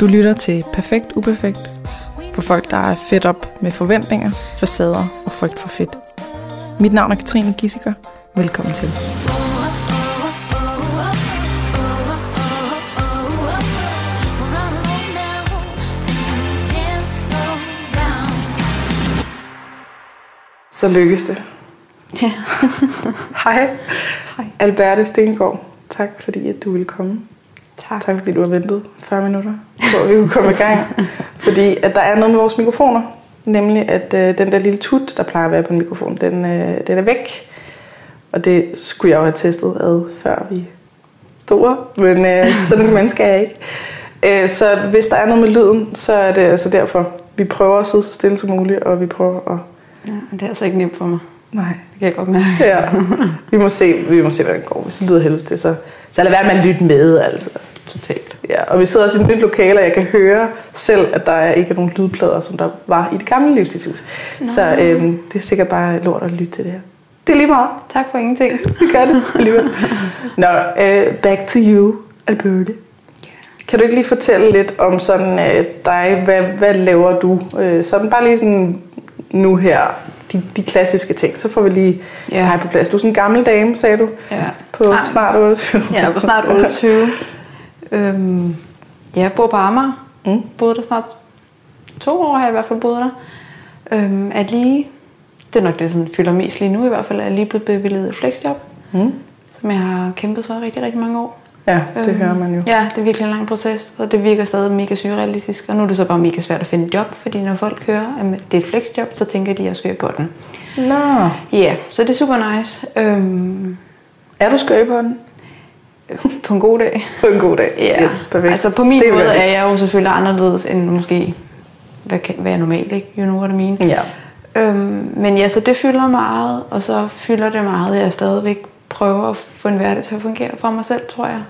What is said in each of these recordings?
Du lytter til Perfekt Uperfekt for folk, der er fedt op med forventninger, facader og frygt for fedt. Mit navn er Katrine Gissiker. Velkommen til. Så lykkes det. Ja. Hej. Hej. Alberte Stengård. Tak fordi at du ville komme. Tak. Tak fordi du har ventet 40 minutter, at vi kunne komme i gang. Fordi at der er noget med vores mikrofoner. Nemlig at øh, den der lille tut, der plejer at være på en mikrofon, den, øh, den er væk. Og det skulle jeg jo have testet ad, før vi store. Men øh, sådan en menneske er jeg ikke. Øh, så hvis der er noget med lyden, så er det altså derfor. Vi prøver at sidde så stille som muligt, og vi prøver at... Ja, det er altså ikke nemt for mig. Nej, Det kan jeg godt mærke. Ja, vi må se, vi må se hvordan det går. Hvis det lyder helst det, så, så lad være med at lytte med, altså. Totalt. Ja, og vi sidder også i et nyt lokale, og jeg kan høre selv, at der er ikke er nogen lydplader, som der var i det gamle livsstilshus. Så øhm, det er sikkert bare lort at lytte til det her. Det er lige meget. Tak for ingenting. Vi gør det alligevel. Nå, øh, back to you, Alberte. Kan du ikke lige fortælle lidt om sådan øh, dig? Hvad, hvad laver du? Øh, sådan bare lige sådan nu her, de, de klassiske ting. Så får vi lige Ja. dig på plads. Du er sådan en gammel dame, sagde du, Ja. på Nej. snart 28. Ja, var snart 28. øhm, ja, jeg bor på Amager. Mm. Boede der snart to år, har jeg i hvert fald boet der. Øhm, er lige, det er nok det, som fylder mest lige nu i hvert fald, er lige blevet bevilget et flexjob, Mm. som jeg har kæmpet for rigtig, rigtig mange år. Ja, det Øhm, hører man jo. Ja, det er virkelig en lang proces, og det virker stadig mega surrealistisk. Og nu er det så bare mega svært at finde et job, fordi når folk hører, at det er et flexjob, så tænker de, at jeg skal på den. Nå, Ja, så det er super nice. Øhm, er du skøj på den? på en god dag. På en god dag. Ja, Yes, perfekt. altså på min Det måde jeg er jeg jo selvfølgelig anderledes end måske, hvad, kan, hvad er normalt, ikke? You know what I mean? Ja. Øhm, men ja, så det fylder meget, og så fylder det meget, at jeg stadigvæk prøver at få en hverdag til at fungere for mig selv, tror jeg.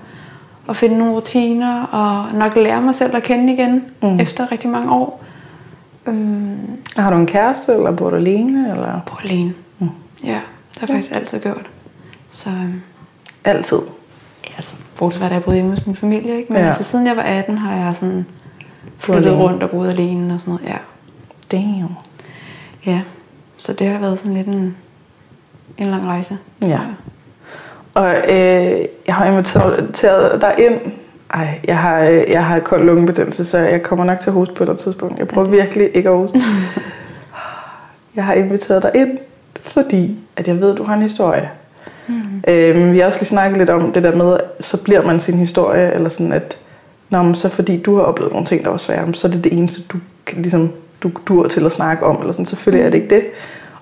Og finde nogle rutiner, og nok lære mig selv at kende igen, Mm. efter rigtig mange år. Øhm, Har du en kæreste, eller bor du alene? Eller? på alene. Mm. Ja, det har jeg faktisk altid gjort. Så øhm, Altid. Ja, altså, bortset fra, da jeg boede hjemme hos min familie, ikke? Men Ja. ja. altså, siden jeg var 18, har jeg sådan flyttet rundt og boet alene og sådan noget. Ja. Damn. ja, så det har været sådan lidt en, en lang rejse. Ja. Og øh, jeg har inviteret dig ind. Ej, jeg har, øh, jeg har kold lungebetændelse, så jeg kommer nok til at hoste på et tidspunkt. Jeg prøver virkelig ikke at hoste. Jeg har inviteret dig ind, fordi at jeg ved, at du har en historie. Mm. Øhm, vi har også lige snakket lidt om det der med, så bliver man sin historie, eller sådan at, Nå, men så fordi du har oplevet nogle ting, der var svære, så er det det eneste, du ligesom, du dur til at snakke om, eller sådan. Selvfølgelig er det ikke det.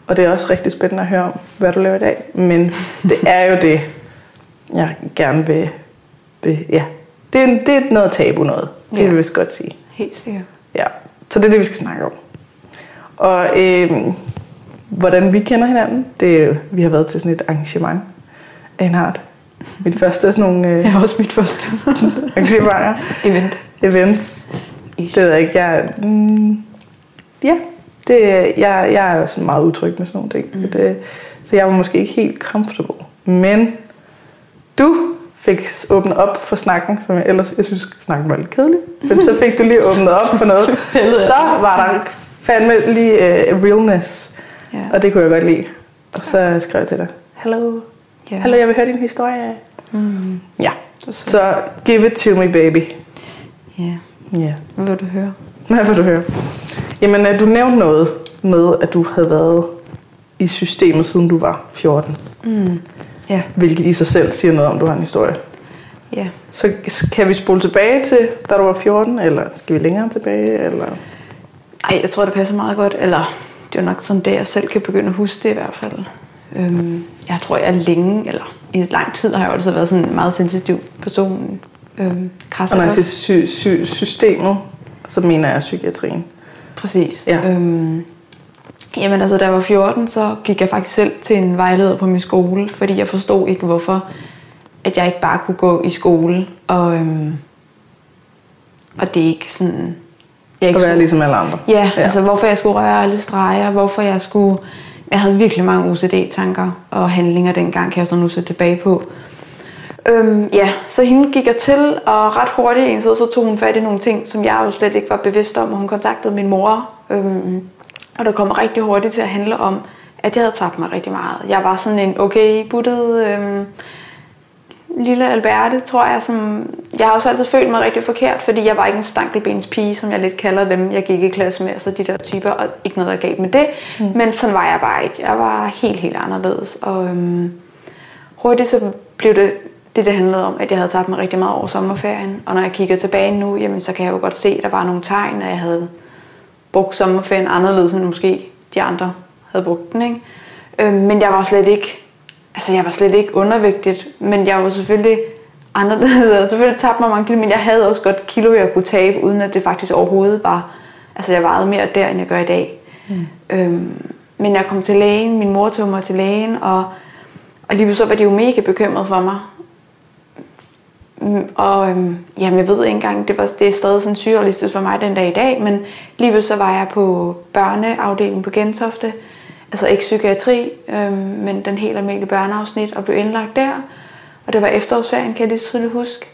Og det er også rigtig spændende at høre om, hvad du laver i dag. Men det er jo det, jeg gerne vil... vil ja. det, er, det er noget tabu noget. Det Ja. vil vi vist godt sige. Helt sikkert. Ja. Så det er det, vi skal snakke om. Og øh, hvordan vi kender hinanden, det vi har været til sådan et arrangement af en art. Mit første sådan nogle øh, er også mit første arrangementer, event. events. Det ved jeg ikke, jeg... Mm, ja, det, jeg, jeg er jo sådan meget utryg med sådan nogle ting. Mm. Så, det, så jeg var måske ikke helt comfortable. Men du fik åbnet op for snakken, som jeg ellers, jeg synes, snakken var lidt kedelig. Men så fik du lige åbnet op for noget. så var der fandme lige uh, realness. Ja. Og det kunne jeg godt lide. Og så skrev jeg til dig, Hallo, ja. hallo, jeg vil høre din historie. Mm. Ja, så. så give it to me, baby. Ja. Ja. Hvad vil du høre? Hvad vil du høre? Jamen, øh, du nævnte noget med, at du havde været i systemet, siden du var 14. Mm. Ja. Hvilket i sig selv siger noget om, du har en historie. Ja. Så kan vi spole tilbage til, da du var 14, eller skal vi længere tilbage? Eller? Ej, jeg tror, det passer meget godt. Eller det er jo nok sådan, det jeg selv kan begynde at huske det i hvert fald. Øhm, jeg tror, jeg er længe, eller i lang tid har jeg altid været sådan en meget sensitiv person. Øhm, Og når jeg også. siger sy- sy- systemet, så mener jeg psykiatrien. Præcis. Ja. Øhm, jamen altså, da jeg var 14, så gik jeg faktisk selv til en vejleder på min skole, fordi jeg forstod ikke, hvorfor at jeg ikke bare kunne gå i skole, og, øhm, og det ikke sådan... Jeg ikke At være ligesom alle andre. Ja, Ja. ja, altså hvorfor jeg skulle røre alle streger, hvorfor jeg skulle... Jeg havde virkelig mange OCD-tanker og handlinger dengang, kan jeg så nu se tilbage på. Øhm, ja, så hende gik jeg til, og ret hurtigt en tid, så tog hun fat i nogle ting, som jeg jo slet ikke var bevidst om, og hun kontaktede min mor. Øhm, og der kom rigtig hurtigt til at handle om, at jeg havde tabt mig rigtig meget. Jeg var sådan en okay buttet øhm, lille Alberte, tror jeg. Som, jeg har også altid følt mig rigtig forkert, fordi jeg var ikke en stankelbens pige, som jeg lidt kalder dem. Jeg gik i klasse med, altså de der typer, og ikke noget, der gav med det. Mm. Men sådan var jeg bare ikke. Jeg var helt, helt anderledes. Og øhm, hurtigt så blev det det, det handlede om, at jeg havde tabt mig rigtig meget over sommerferien. Og når jeg kigger tilbage nu, jamen, så kan jeg jo godt se, at der var nogle tegn, at jeg havde brugt sommerferien anderledes, end måske de andre havde brugt den. Ikke? Øhm, men jeg var slet ikke, altså jeg var slet ikke undervægtigt, men jeg var selvfølgelig anderledes. Jeg selvfølgelig tabt mig mange kilo, men jeg havde også godt kilo, jeg kunne tabe, uden at det faktisk overhovedet var, altså jeg vejede mere der, end jeg gør i dag. Mm. Øhm, men jeg kom til lægen, min mor tog mig til lægen, og, og lige så var de jo mega bekymret for mig. Mm, og øhm, jamen, jeg ved ikke engang, det, var, det er stadig sådan surrealistisk for mig den dag i dag, men lige så var jeg på børneafdelingen på Gentofte, altså ikke psykiatri, øhm, men den helt almindelige børneafsnit, og blev indlagt der. Og det var efterårsferien, kan jeg lige tydeligt huske.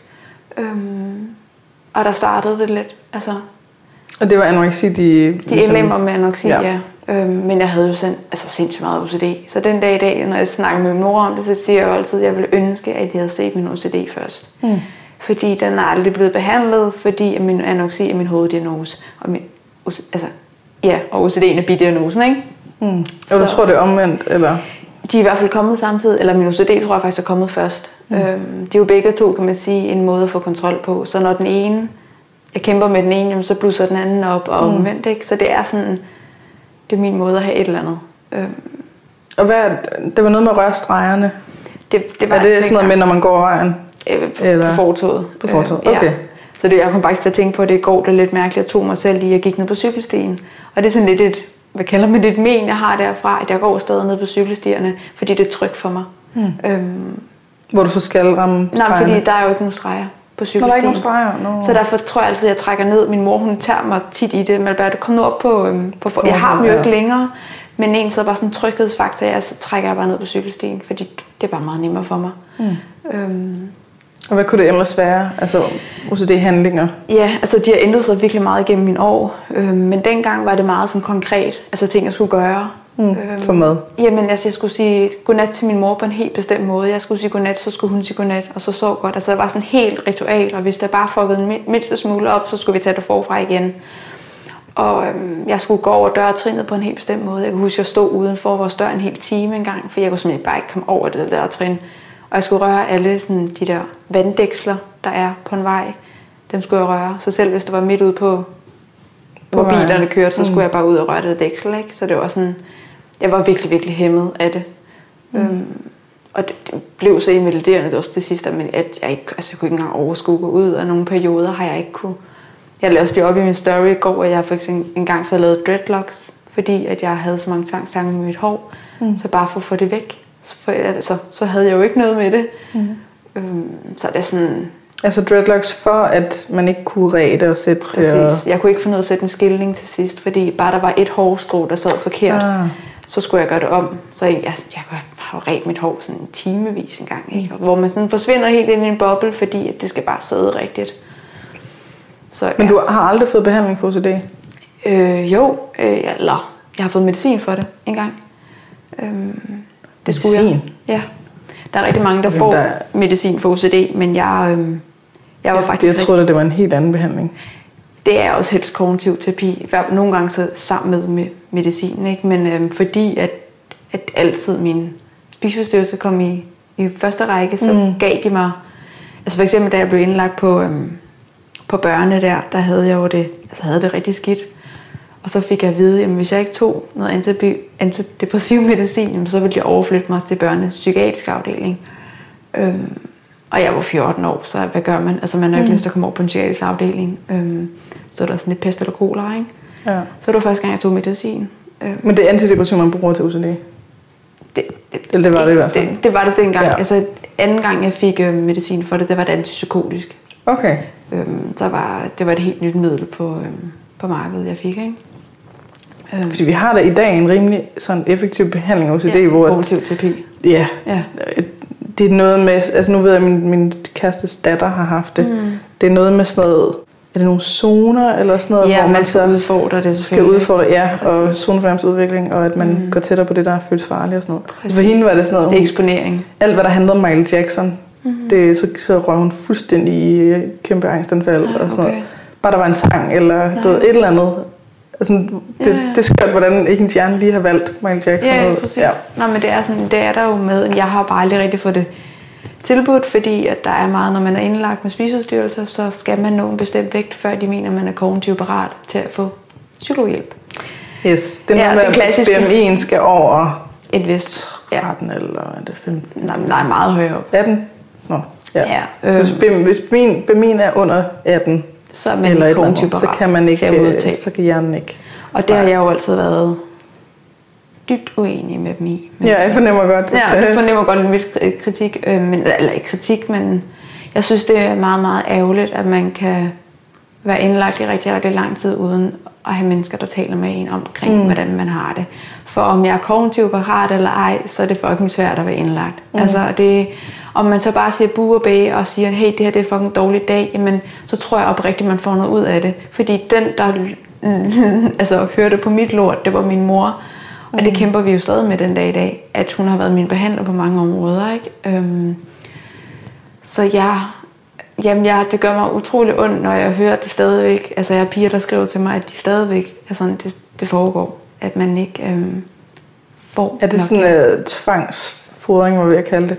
Øhm, og der startede det lidt. Altså, og det var anoreksi, de... De ligesom- indlemmer med anoreksi, ja. ja. Øhm, men jeg havde jo sind, altså sindssygt meget OCD. Så den dag i dag, når jeg snakker med min mor om det, så siger jeg jo altid, at jeg ville ønske, at de havde set min OCD først. Mm. Fordi den er aldrig blevet behandlet, fordi min anoreksi er min hoveddiagnose. Og min, altså, ja, og OCD'en er bidiagnosen, ikke? Mm. Og du tror, det er omvendt, eller? De er i hvert fald kommet samtidig, eller min OCD tror jeg faktisk er kommet først. Mm. Øhm, de er jo begge to, kan man sige, en måde at få kontrol på. Så når den ene, jeg kæmper med den ene, jamen, så blusser den anden op og mm. omvendt, ikke? Så det er sådan, det er min måde at have et eller andet. Øhm. Og hvad, det var noget med rørstregerne? Det, det var er det sådan noget med, når man går vejen? Øh, Eller? På fortoget. På fortoget, okay. Ja. Så det, jeg kom faktisk til at tænke på, at det går det lidt mærkeligt. Jeg tog mig selv lige, at gik ned på cykelstien. Og det er sådan lidt et, hvad kalder man det, et men, jeg har derfra, at jeg går stadig ned på cykelstierne, fordi det er trygt for mig. Hmm. Øhm, Hvor du så skal ramme Nej, fordi der er jo ikke nogen streger på cykelstien. Nå, der er ikke nogen streger? No. Så derfor tror jeg altid, at jeg trækker ned. Min mor, hun tager mig tit i det. Men bare, kom nu op på... Øhm, på for, jeg har dem jo ikke længere. Men en så bare sådan en tryghedsfaktor, jeg så trækker jeg bare ned på cykelstien, fordi det er bare meget nemmere for mig. Mm. Øhm, og hvad kunne det ellers være? Altså OCD-handlinger? Ja, altså de har ændret sig virkelig meget gennem mine år. Øhm, men dengang var det meget sådan konkret. Altså ting, jeg skulle gøre. Mm, øhm, som med? Jamen, altså jeg skulle sige godnat til min mor på en helt bestemt måde. Jeg skulle sige godnat, så skulle hun sige godnat, og så sov godt. Altså det var sådan helt ritual, og hvis der bare fuckede en mindste smule op, så skulle vi tage det forfra igen. Og øhm, jeg skulle gå over dørtrinet på en helt bestemt måde. Jeg kan huske, at jeg stod udenfor vores dør en hel time engang, for jeg kunne simpelthen bare ikke komme over det der trin. Og jeg skulle røre alle sådan, de der vanddæksler, der er på en vej. Dem skulle jeg røre. Så selv hvis det var midt ude på, hvor bilerne kørte, så mm. skulle jeg bare ud og røre det dæksel. Ikke? Så det var sådan, jeg var virkelig, virkelig hæmmet af det. Mm. Øhm, og det, det, blev så invaliderende det også det sidste, men at jeg, ikke, altså jeg kunne ikke engang overskue gå ud, af nogle perioder har jeg ikke kunne. Jeg lavede også det op i min story i går, at jeg for eksempel engang fået lavet dreadlocks, fordi at jeg havde så mange tanker med mit hår. Mm. Så bare for at få det væk, så, for, altså, så havde jeg jo ikke noget med det. Mm. Øhm, så det er sådan... Altså dreadlocks for, at man ikke kunne ræde og sætte Præcis. det? Og... Jeg kunne ikke få noget at sætte en skilning til sidst, fordi bare der var et hårstrå, der sad forkert. Ah så skulle jeg gøre det om. Så jeg, jeg, jeg har jo ret mit hår sådan en timevis en gang, ikke? hvor man sådan forsvinder helt ind i en boble, fordi at det skal bare sidde rigtigt. Så, Men ja. du har aldrig fået behandling for OCD? Øh, jo, øh, eller jeg har fået medicin for det en gang. Øh, det skulle medicin? jeg. Ja. Der er rigtig mange, der Jamen, får der... medicin for OCD, men jeg, øh, jeg var ja, faktisk... Jeg troede, det var en helt anden behandling. Det er også helst kognitiv terapi. Nogle gange så sammen med, med medicin, ikke? men øhm, fordi at, at altid min spiseforstyrrelse kom i, i første række, så mm. gav de mig... Altså for eksempel, da jeg blev indlagt på, øhm, på børne der, der havde jeg jo det, altså havde det rigtig skidt. Og så fik jeg at vide, at hvis jeg ikke tog noget antidepressiv medicin, så ville jeg overflytte mig til børnes psykiatrisk afdeling. Øhm, og jeg var 14 år, så hvad gør man? Altså man har ikke mm. lyst til at komme over på en psykiatrisk afdeling. Øhm, så er der sådan lidt pest eller kolera, ikke? Ja. Så det var første gang, jeg tog medicin. Øhm, Men det er antidepressiv, man bruger til OCD? Det, det, Eller det var det i hvert fald? Det, det var det dengang. Ja. Altså anden gang, jeg fik øh, medicin for det, det var det antipsykotisk. Okay. Øhm, så var, det var et helt nyt middel på, øhm, på markedet, jeg fik, ikke? Øhm. Fordi vi har da i dag en rimelig sådan effektiv behandling af OCD, ja, hvor... kognitiv terapi. Ja, ja. det er noget med, altså nu ved jeg, at min, min kærestes datter har haft det. Mm. Det er noget med sådan noget, er det nogle zoner eller sådan noget, Ja, hvor man man skal så udfordre det skal udfordre, ja, og Præcis. zonefornemmelsesudvikling, og at man mm. går tættere på det, der er føles farligt og sådan noget. Præcis. For hende var det sådan noget, Det er eksponering. alt hvad der handlede om Michael Jackson, mm. det, så, så røg hun fuldstændig i øh, kæmpe angstanfald Ah, og sådan okay. noget. Bare der var en sang, eller du ved, et eller andet. Altså, det, Ja, ja. det er skørt, hvordan ikke hendes hjerne lige har valgt Michael Jackson. Ja, ja, præcis. Ja. Nå, men det er, sådan, det er der jo med. Jeg har bare aldrig rigtig fået det tilbudt, fordi at der er meget, når man er indlagt med spiseudstyrelser, så skal man nå en bestemt vægt, før de mener, man er kognitivt parat til at få psykologhjælp. Yes, det er Ja, noget med, det klassiske. at BMI'en skal over Et vist. Ja. 13 eller er det 15? Nej, nej, meget højere op. 18? Nå, ja. Ja, ja. Så hvis, øhm. BM, hvis BMI'en er under 18, Så er man eller ikke kognitivt andet, så parat kan man til at ikke, modtage. øh, så kan hjernen ikke. Og det har jeg jo altid været dybt uenig med dem i. Men- Ja, jeg fornemmer godt. Ja, jeg øh, fornemmer godt lidt kritik, øh, men, eller ikke kritik, men jeg synes, det er meget, meget ærgerligt, at man kan være indlagt i rigtig, rigtig lang tid, uden at have mennesker, der taler med en omkring, mm. hvordan man har det. For om jeg er kognitiv parat eller ej, så er det fucking svært at være indlagt. Mm. Altså, det, om man så bare siger bu og bæ og siger, hey, det her det er fucking en dårlig dag, jamen, så tror jeg oprigtigt, man får noget ud af det. Fordi den, der altså, hørte på mit lort, det var min mor. Og det kæmper vi jo stadig med den dag i dag, at hun har været min behandler på mange områder. Ikke? Øhm, så jeg, jamen jeg, det gør mig utrolig ondt, når jeg hører det stadigvæk. Altså jeg har piger, der skriver til mig, at de stadigvæk er sådan, det, det foregår. At man ikke øhm, får er det nok sådan uh, tvangsfodring, hvad vil jeg kalde det?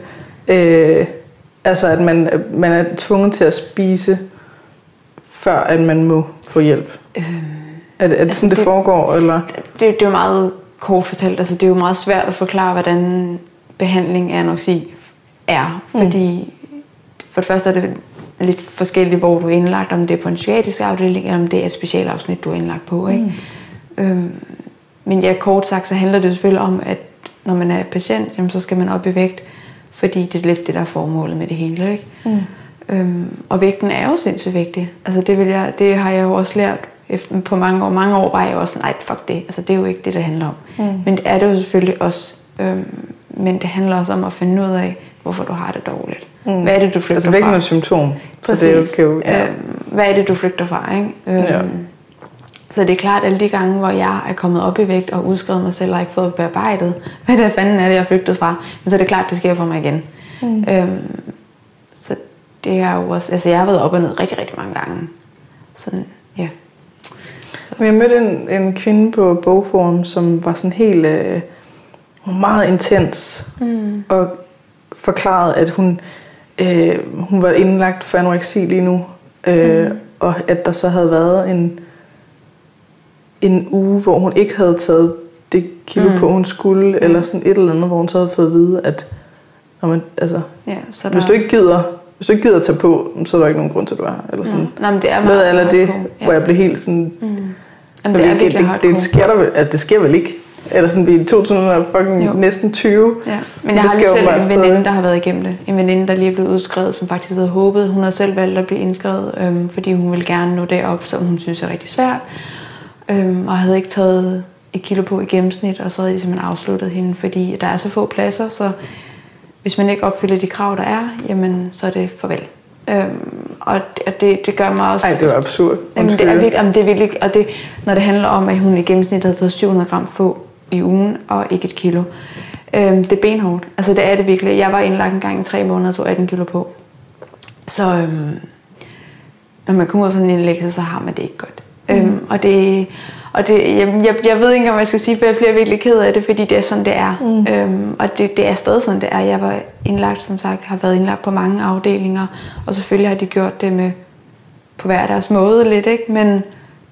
Øh, altså, at man, man er tvunget til at spise, før at man må få hjælp. Øhm, Er det, er det altså, sådan, det, det- foregår? Eller? det, det er jo meget kort fortalt. Altså, det er jo meget svært at forklare, hvordan behandling af anoreksi er. Fordi for det første er det lidt forskelligt, hvor du er indlagt. Om det er på en psykiatrisk afdeling, eller om det er et specialafsnit, du er indlagt på. Ikke? Øhm, men ja, kort sagt, så handler det selvfølgelig om, at når man er patient, jamen, så skal man op i vægt. Fordi det er lidt det, der er formålet med det hele. Ikke? Mm. Øhm, og vægten er jo sindssygt vigtig. Altså det, vil jeg, det har jeg jo også lært efter, på mange år. Mange år var jeg jo også sådan, nej, fuck det. Altså det er jo ikke det, det handler om. Mm. Men det er det jo selvfølgelig også. Øhm, men det handler også om at finde ud af, hvorfor du har det dårligt. Mm. Hvad er det, du flygter Altså, fra? er et symptom. Præcis. Så det er jo, ja. øhm, hvad er det, du flygter fra? Ikke? Øhm, Ja. Så det er klart, at alle de gange, hvor jeg er kommet op i vægt og udskrevet mig selv og ikke fået bearbejdet, hvad det fanden er det, jeg flygtet fra, men så er det klart, det sker for mig igen. Mm. Øhm, så det er jo også, altså jeg har været op og ned rigtig, rigtig mange gange. Sådan, ja. Men Jeg mødte en, en kvinde på bogforum, som var sådan helt øh, meget intens mm. og forklarede, at hun, øh, hun var indlagt for anoreksi lige nu, øh, mm. og at der så havde været en, en uge, hvor hun ikke havde taget det kilo mm. på, hun skulle, mm. eller sådan et eller andet, hvor hun så havde fået at vide, at når man, altså, ja så hvis, du ikke gider, hvis du ikke gider at tage på, så er der ikke nogen grund til, at du er. Eller sådan. Nå, nej, men det er Noget meget eller det, hardcore, hvor jeg blev helt sådan, Jamen, det, det er det, virkelig det, det, sker der, at det sker vel ikke? Eller sådan, vi er i 2000 Jo. næsten 20. Ja, men det jeg har lige selv en stadig. veninde, der har været igennem det. En veninde, der lige er blevet udskrevet, som faktisk havde håbet. Hun havde selv valgt at blive indskrevet, øhm, fordi hun ville gerne nå derop, som hun synes er rigtig svært. Øhm, og havde ikke taget et kilo på i gennemsnit, og så havde de simpelthen afsluttet hende, fordi der er så få pladser, så hvis man ikke opfylder de krav, der er, jamen så er det farvel. Øhm, og det, og det, det gør mig også... Ej, det var absurd. Jamen, det er virkelig, jamen, det er virkelig, og det, når det handler om, at hun i gennemsnit havde taget 700 gram på i ugen, og ikke et kilo. Øhm, det er benhårdt. Altså, det er det virkelig. Jeg var indlagt en gang i tre måneder og tog 18 kilo på. Så øhm, når man kommer ud fra en indlæggelse, så har man det ikke godt. Mm. Øhm, og det, og det, jeg, jeg, jeg ved ikke engang, hvad jeg skal sige, for jeg bliver virkelig ked af det, fordi det er sådan, det er. Mm. Øhm, og det, det er stadig sådan, det er. Jeg var indlagt, som sagt, har været indlagt på mange afdelinger, og selvfølgelig har de gjort det med på hver deres måde lidt, ikke? Men,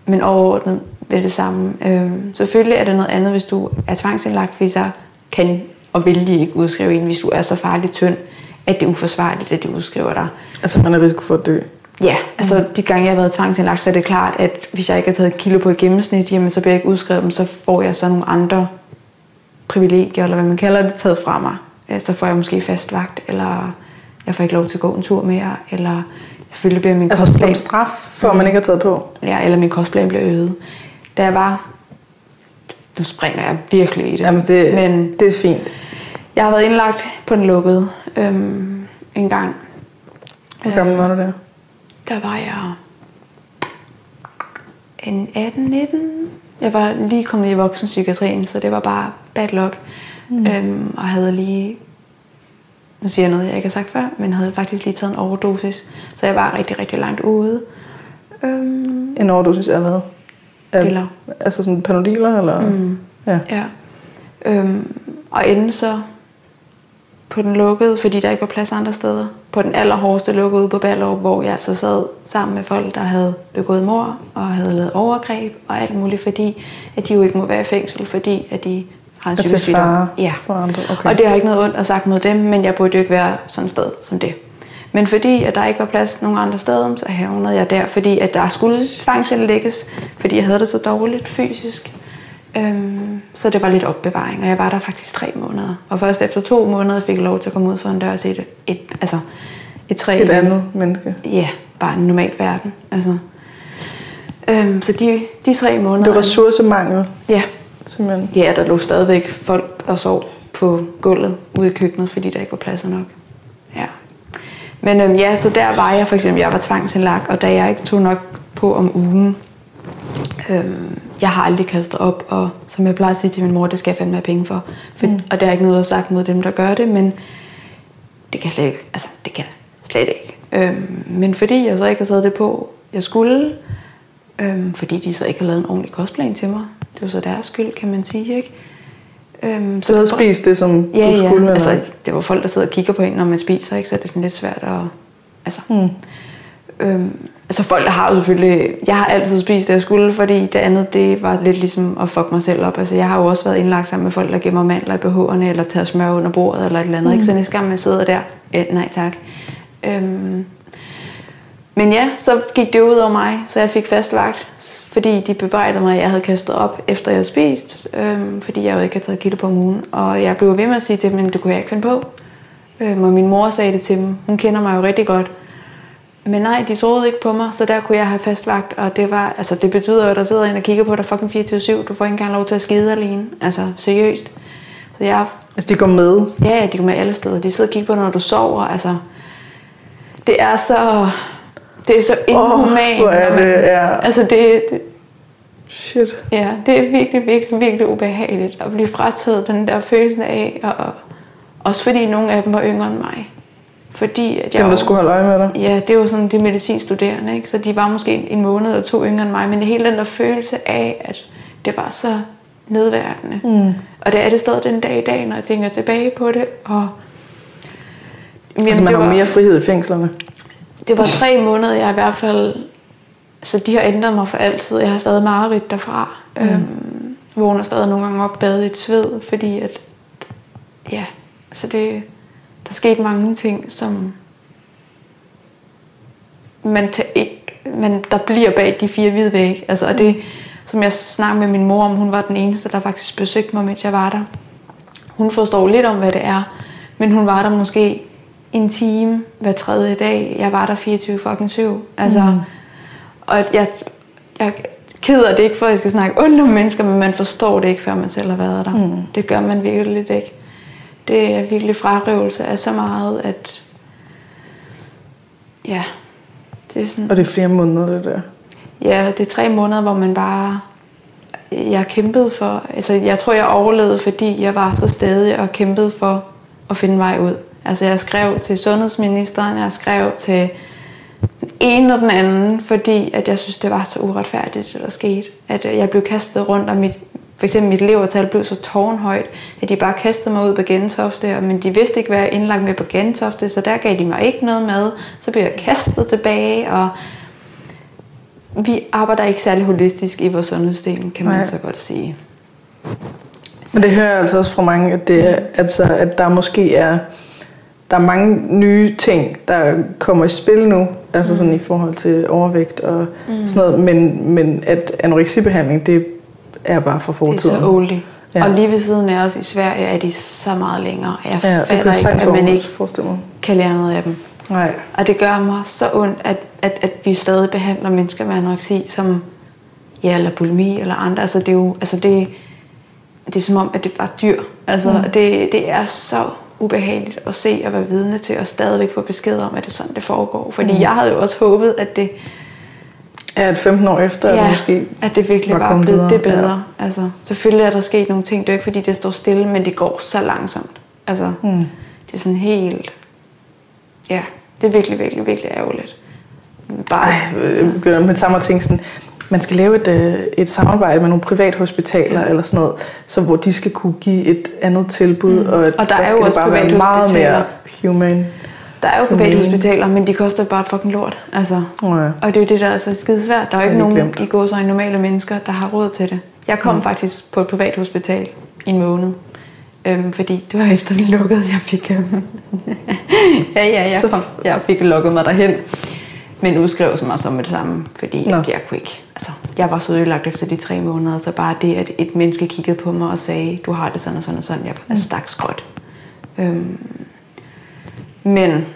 men overordnet ved det samme. Øhm, selvfølgelig er det noget andet, hvis du er tvangsindlagt, fordi så kan og vil de ikke udskrive en, hvis du er så farligt tynd, at det er uforsvarligt, at de udskriver dig. Altså, man er risiko for at dø. Ja, altså de gange, jeg har været tvangsindlagt, så er det klart, at hvis jeg ikke har taget et kilo på i gennemsnit, jamen, så bliver jeg ikke udskrevet, så får jeg så nogle andre privilegier, eller hvad man kalder det, taget fra mig. Øh, Så får jeg måske fast vagt, eller jeg får ikke lov til at gå en tur mere, eller selvfølgelig bliver min Altså, kostplan, som straf, for at man ikke har taget på. ja, eller min kostplan bliver øget. Da jeg var, nu springer jeg virkelig i det, Jamen, det, men det er fint. jeg har været indlagt på den lukkede, øhm, en gang. Hvor gammel var du der? Der var jeg en 18-19. Jeg var lige kommet i voksenpsykiatrien, så det var bare bad luck. Mm. Øhm, og havde lige, nu siger jeg noget, jeg ikke har sagt før, men havde faktisk lige taget en overdosis. Så jeg var rigtig, rigtig langt ude. Øhm, En overdosis af hvad? Af, Piller. Altså sådan panodiler, eller? Mm. Ja. Ja. Øhm, og endte så på den lukkede, fordi der ikke var plads andre steder. På den allerhårdeste lukkede på Ballerup, hvor jeg altså sad sammen med folk, der havde begået mord og havde lavet overgreb og alt muligt, fordi at de jo ikke må være i fængsel, fordi at de har en psykisk sygdom. Ja. for andre? Okay. Og det har ikke noget ondt at sagt mod dem, men jeg burde jo ikke være sådan et sted som det. Men fordi at der ikke var plads nogen andre steder, så havnede jeg der, fordi at der skulle tvangsindlægges, fordi jeg havde det så dårligt fysisk. Øhm, så det var lidt opbevaring, og jeg var der faktisk tre måneder. Og først efter to måneder fik jeg lov til at komme ud for en dør og se et, et, altså et træ. Et andet menneske. Ja, bare en normal verden. Altså. Øhm, så de, de tre måneder... Det var ressourcemangel, Ja, simpelthen. Ja, der lå stadigvæk folk og sov på gulvet ude i køkkenet, fordi der ikke var pladser nok. Ja. Men øhm, ja, så der var jeg for eksempel, jeg var tvangsindlagt, og da jeg ikke tog nok på om ugen, øhm, jeg har aldrig kastet op, og som jeg plejer at sige til min mor, det skal jeg fandme have penge for. for mm. Og det er ikke noget at sagt mod dem, der gør det, men det kan jeg slet ikke, altså det kan jeg slet ikke. Øhm, men fordi jeg så ikke har taget det på, jeg skulle, øhm, fordi de så ikke har lavet en ordentlig kostplan til mig, det var så deres skyld, kan man sige, ikke? Øhm, Du havde spist det, som ja, du skulle? ja. Altså, eller? det var folk, der sidder og kigger på en, når man spiser, ikke? så er det sådan lidt svært at... Altså, Mm. øhm, altså folk, der har jo selvfølgelig... Jeg har altid spist det, jeg skulle, fordi det andet, det var lidt ligesom at fuck mig selv op. Altså, jeg har jo også været indlagt sammen med folk, der gemmer mandler i BH'erne, eller tager smør under bordet, eller et eller andet. Mm. Ikke? Så næste gang man sidder der, øh, nej tak. Øhm, men ja, så gik det ud over mig, så jeg fik fast vagt, fordi de bebrejdede mig, at jeg havde kastet op, efter jeg havde spist, øhm, fordi jeg jo ikke havde taget kilo på om ugen. Og jeg blev ved med at sige til dem, at det kunne jeg ikke finde på. Øhm, og min mor sagde det til dem. Hun kender mig jo rigtig godt. Men nej, de troede ikke på mig, så der kunne jeg have fast vagt. Og det, var, altså, det betyder jo, at der sidder en og kigger på dig fucking 24-7. Du får ikke engang lov til at skide alene. Altså, seriøst. Så jeg Altså, de går med. Ja, ja, de går med alle steder. De sidder og kigger på dig, når du sover. Altså, det er så... Det er så inhumant. hvor er det- ja. Altså, det, det, Shit. ja, det er virkelig, virkelig, virkelig ubehageligt at blive frataget den der følelse af, og også fordi nogle af dem var yngre end mig. Fordi at jeg Dem, der skulle holde øje med dig. Ja, det er jo sådan de medicinstuderende, ikke? så de var måske en, måned eller to yngre end mig, men det hele den der følelse af, at det var så nedværdigende. Mm. Og det er det stadig den dag i dag, når jeg tænker tilbage på det. Og, Jamen, Altså, man har var, mere frihed i fængslerne. Det var tre måneder, jeg i hvert fald... Så de har ændret mig for altid. Jeg har stadig mareridt derfra. Mm. Øhm, vågner stadig nogle gange op badet i et sved, fordi at... Ja, så det... Der skete mange ting, som... Man tager ikke... Man, der bliver bag de fire hvide vægge. Altså, og det, som jeg snakkede med min mor om, hun var den eneste, der faktisk besøgte mig, mens jeg var der. Hun forstår lidt om, hvad det er, men hun var der måske en time hver tredje dag. Jeg var der 24 fucking 7. Altså, mm. Og jeg, jeg keder det ikke, for at jeg skal snakke ondt om mennesker, men man forstår det ikke, før man selv har været der. Mm. Det gør man virkelig lidt ikke. Det er virkelig frarøvelse af så meget, at ja, det er sådan... Og det er flere måneder, det der. Ja, det er tre måneder, hvor man bare... Jeg kæmpede for... Altså, jeg tror, jeg overlevede, fordi jeg var så stadig og kæmpede for at finde vej ud. Altså, jeg skrev til sundhedsministeren, jeg skrev til den ene og den anden, fordi at jeg synes, det var så uretfærdigt, det der skete. At jeg blev kastet rundt, og mit, for eksempel mit levertal blev så tårnhøjt, at de bare kastede mig ud på Gentofte, men de vidste ikke, hvad jeg indlagt med på Gentofte, så der gav de mig ikke noget mad. Så blev jeg kastet tilbage, og vi arbejder ikke særlig holistisk i vores sundhedssystem, kan man Nej. så godt sige. Men det hører jeg altså også fra mange, at, det er, altså, at der måske er, der er mange nye ting, der kommer i spil nu, altså sådan i forhold til overvægt og mm. sådan noget, men, men at anoreksibehandling, det er bare for Det er fortiden. så oldie. Ja. Og lige ved siden af os i Sverige er de så meget længere. Jeg Ja, det fatter ikke, at man ikke kan lære noget af dem. Nej. Og det gør mig så ondt, at, at, at vi stadig behandler mennesker med anoreksi som, ja, eller bulimi eller andre. Altså det er jo, altså det, det er som om, at det er bare dyr. Altså mm. det, det er så ubehageligt at se og være vidne til, og stadigvæk få besked om, at det er sådan, det foregår. Fordi mm. jeg havde jo også håbet, at det, Ja, at 15 år efter, ja, er det måske at det virkelig var var, blevet videre. det bedre. Ja. Altså, selvfølgelig er der sket nogle ting. Det er jo ikke, fordi det står stille, men det går så langsomt. Altså, Mm. det er sådan helt... Ja, det er virkelig, virkelig, virkelig ærgerligt. Bare, Ej, jeg begynder med samme at tænke sådan, man skal lave et, øh, et samarbejde med nogle privathospitaler eller sådan noget, så hvor de skal kunne give et andet tilbud, mm. og, at Og der er jo skal det også bare være meget mere human. Der er jo private hospitaler, men de koster bare fucking lort. Altså. Ja. Og det er jo det, der er så skide svært. Der er jo ikke nogen glemt. i går så normale mennesker, der har råd til det. Jeg kom mm. faktisk på et privat hospital i en måned. Øhm, fordi det var efter det lukkede, jeg fik... Øhm, ja, ja, jeg, kom, jeg fik lukket mig derhen. Men udskrev mig så med det samme, fordi Nå. at jeg kunne ikke. Altså, jeg var så ødelagt efter de tre måneder, så bare det, at et menneske kiggede på mig og sagde, du har det sådan og sådan og sådan, jeg var stak skråt. Øhm, men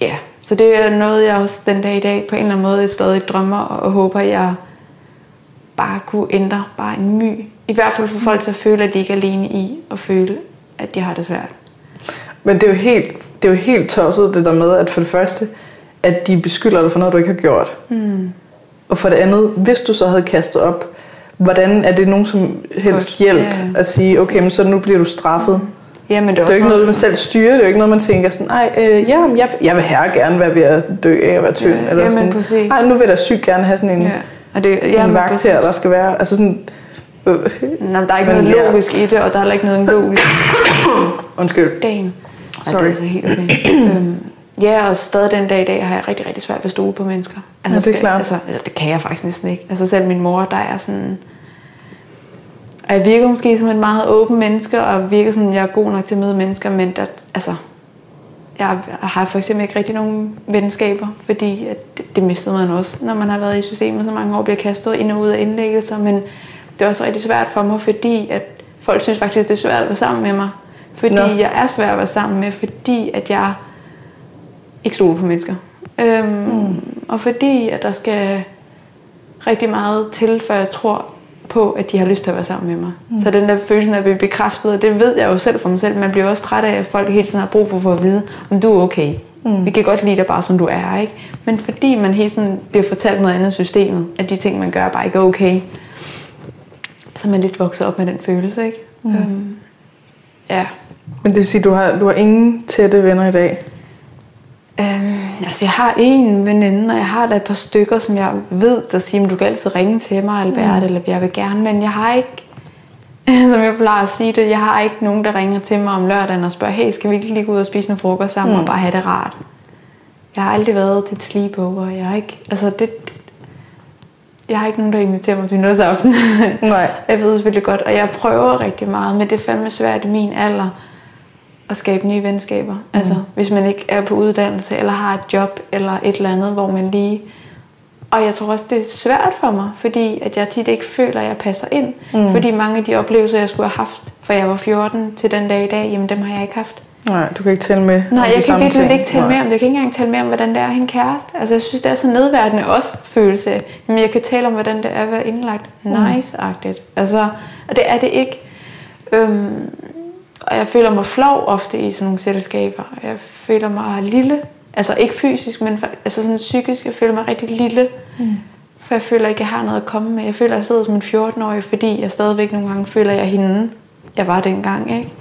ja, så det er noget, jeg også den dag i dag på en eller anden måde stadig drømmer og håber, jeg bare kunne ændre bare en my. I hvert fald få folk til at føle, at de ikke er alene i at føle, at de har det svært. Men det er, jo helt, det er jo helt tosset det der med, at for det første, at de beskylder dig for noget, du ikke har gjort. Mm. Og for det andet, hvis du så havde kastet op, hvordan er det nogen som helst Godt. hjælp Ja, ja. at sige, okay, men så nu bliver du straffet. Ja, men det er, Det er jo ikke noget, man selv styrer. Det er jo ikke noget, man tænker sådan, nej, øh, ja, jeg, jeg vil her gerne være ved at dø af at være tynd. Ja, eller jamen, sådan, præcis. nej, nu vil jeg sygt gerne have sådan en, Ja. Og det, ja, ja, en vagt præcis. her, der skal være. Altså sådan, øh, Nå, der er ikke Men noget ja. logisk i det, og der er heller ikke noget logisk. undskyld. Damn. Sorry. Ej, det er altså helt okay. øhm, ja, og stadig den dag i dag har jeg rigtig, rigtig svært ved at stole på mennesker. Ja, det er skal- klart. Altså, eller, det kan jeg faktisk næsten ikke. Altså selv min mor, der er sådan... Og jeg virker måske som et meget åben menneske, og virker sådan, jeg er god nok til at møde mennesker, men der, altså, jeg har for eksempel ikke rigtig nogen venskaber, fordi at det, det mistede man også, når man har været i systemet så mange år, bliver kastet ind og ud af indlæggelser, men det er også rigtig svært for mig, fordi at folk synes faktisk, det er svært at være sammen med mig. Fordi Nå. jeg er svær at være sammen med, fordi at jeg ikke stoler på mennesker. Øhm, mm. Og fordi at der skal rigtig meget til, før jeg tror på, at de har lyst til at være sammen med mig. Mm. Så den der følelse af at blive bekræftet, og det ved jeg jo selv for mig selv, man bliver også træt af, at folk hele tiden har brug for, for at vide, om du er okay. Mm. Vi kan godt lide dig bare, som du er, ikke? Men fordi man hele tiden bliver fortalt noget andet i systemet, at de ting, man gør, bare ikke er okay, så er man lidt vokset op med den følelse, ikke? Mm. Øhm, ja. Men det vil sige, du har, du har ingen tætte venner i dag? Øhm, altså jeg har en veninde, og jeg har da et par stykker, som jeg ved, der siger, at du kan altid ringe til mig, Albert, mm. eller jeg vil gerne, men jeg har ikke, som jeg plejer at sige det, jeg har ikke nogen, der ringer til mig om lørdagen og spørger, hey, skal vi ikke lige gå ud og spise noget frokost sammen mm. og bare have det rart? Jeg har aldrig været til et sleepover, jeg har ikke, altså det, jeg har ikke nogen, der inviterer mig til nytårsaften. Nej. jeg ved selvfølgelig godt, og jeg prøver rigtig meget, men det er fandme svært i min alder at skabe nye venskaber. Mm. Altså, hvis man ikke er på uddannelse, eller har et job, eller et eller andet, hvor man lige... Og jeg tror også, det er svært for mig, fordi at jeg tit ikke føler, at jeg passer ind. Mm. Fordi mange af de oplevelser, jeg skulle have haft, fra jeg var 14 til den dag i dag, jamen dem har jeg ikke haft. Nej, du kan ikke tale med Nej, jeg kan virkelig ikke Nej. mere om. Jeg kan ikke engang tale mere om, hvordan det er at have en kæreste. Altså, jeg synes, det er så nedværdende også følelse. Men jeg kan tale om, hvordan det er at være indlagt. Nice-agtigt. Altså, og det er det ikke. Øhm, og jeg føler mig flov ofte i sådan nogle selskaber. Jeg føler mig lille. Altså ikke fysisk, men altså sådan psykisk. Jeg føler mig rigtig lille. Mm. For jeg føler ikke, jeg har noget at komme med. Jeg føler, at jeg sidder som en 14-årig, fordi jeg stadigvæk nogle gange føler, at jeg er hende, jeg var dengang. Ikke?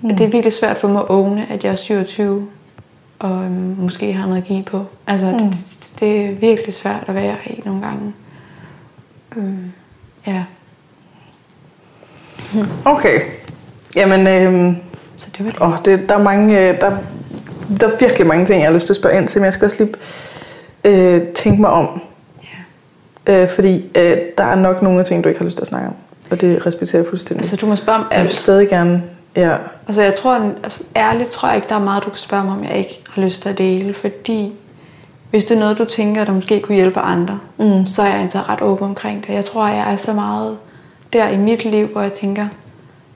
Mm. Det er virkelig svært for mig at åbne, at jeg er 27 og øhm, måske har noget at give på. Altså, mm. det, det, det er virkelig svært at være i nogle gange. Øhm, ja, Okay. Jamen, øhm, så det var det. åh, det, der, er mange, øh, der, der er virkelig mange ting, jeg har lyst til at spørge ind til, men jeg skal også lige øh, tænke mig om. Ja. Øh, fordi øh, der er nok nogle af ting, du ikke har lyst til at snakke om. Og det respekterer jeg fuldstændig. Altså, du må spørge om jeg vil alt. stadig gerne... Ja. Altså, jeg tror, altså, ærligt tror jeg ikke, der er meget, du kan spørge mig om, jeg ikke har lyst til at dele. Fordi hvis det er noget, du tænker, der måske kunne hjælpe andre, mm. så er jeg altså ret åben omkring det. Jeg tror, jeg er så meget der i mit liv, hvor jeg tænker,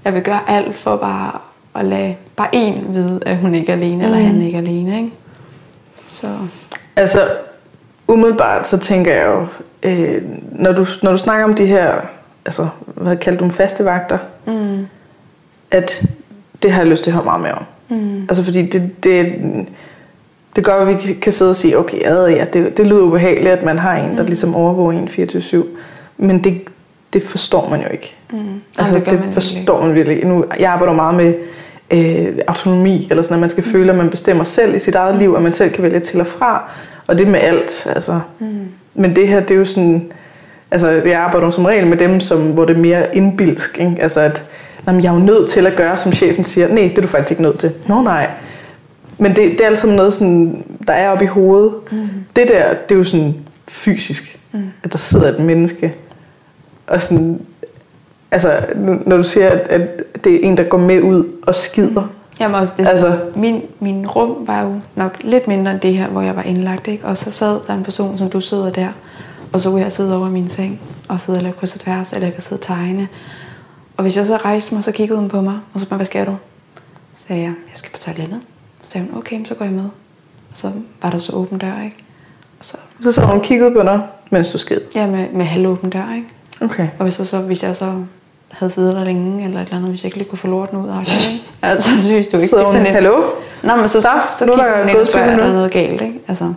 jeg vil gøre alt for bare at lade bare en vide, at hun ikke er alene, mm. eller han ikke er alene. Ikke? Så Altså, umiddelbart så tænker jeg jo, øh, når, du, når du snakker om de her, altså, hvad kaldte du dem, faste vagter, mm. at det har jeg lyst til at høre meget mere om. Mm. Altså fordi det, det, det gør, at vi kan- sidde og sige, okay, ja, det, det lyder ubehageligt, at man har en, der ligesom overvåger en 24-7. Men det, det forstår man jo ikke. Mm. Altså, Ej, gør det man forstår man virkelig ikke. Nu, jeg arbejder meget med øh, autonomi, eller sådan, at man skal Mm. føle, at man bestemmer selv i sit eget liv, at man selv kan vælge til og fra. Og det med alt. Altså. Mm. Men det her, det er jo sådan... Altså, jeg arbejder som regel med dem, som, hvor det er mere indbilsk. Ikke? Altså, at jamen, jeg er jo nødt til at gøre, som chefen siger. Nej, det er du faktisk ikke nødt til. Nå, nej. Men det, det er altså noget, sådan, der er oppe i hovedet. Mm. Det der, det er jo sådan fysisk. Mm. At der sidder et menneske. Og sådan... Altså, når du siger, at, at det er en, der går med ud og skider. Jamen også det. Altså, Min, min rum var jo nok lidt mindre end det her, hvor jeg var indlagt. Ikke? Og så sad der en person, som du sidder der. Og så kunne jeg sidde over i min seng og sidde og lave kryds og tværs, eller jeg kan sidde og tegne. Og hvis jeg så rejste mig, så kiggede hun på mig, og så spurgte, hvad skal du? Så sagde jeg, jeg skal på toilettet. Så sagde hun, okay, så går jeg med. Og så var der så åben dør, ikke? Og så, så sad hun og kiggede på dig, mens du sked. ja, med, med halvåben dør, ikke? Okay. Og hvis jeg så, hvis jeg så havde siddet der længe, eller et eller andet, hvis jeg ikke lige kunne få lorten ud af det? Altså, så synes du ikke, Sidder det er hun, sådan hallo? Nå, men så, så, så nu er der gået 20 er der noget galt, ikke? Altså,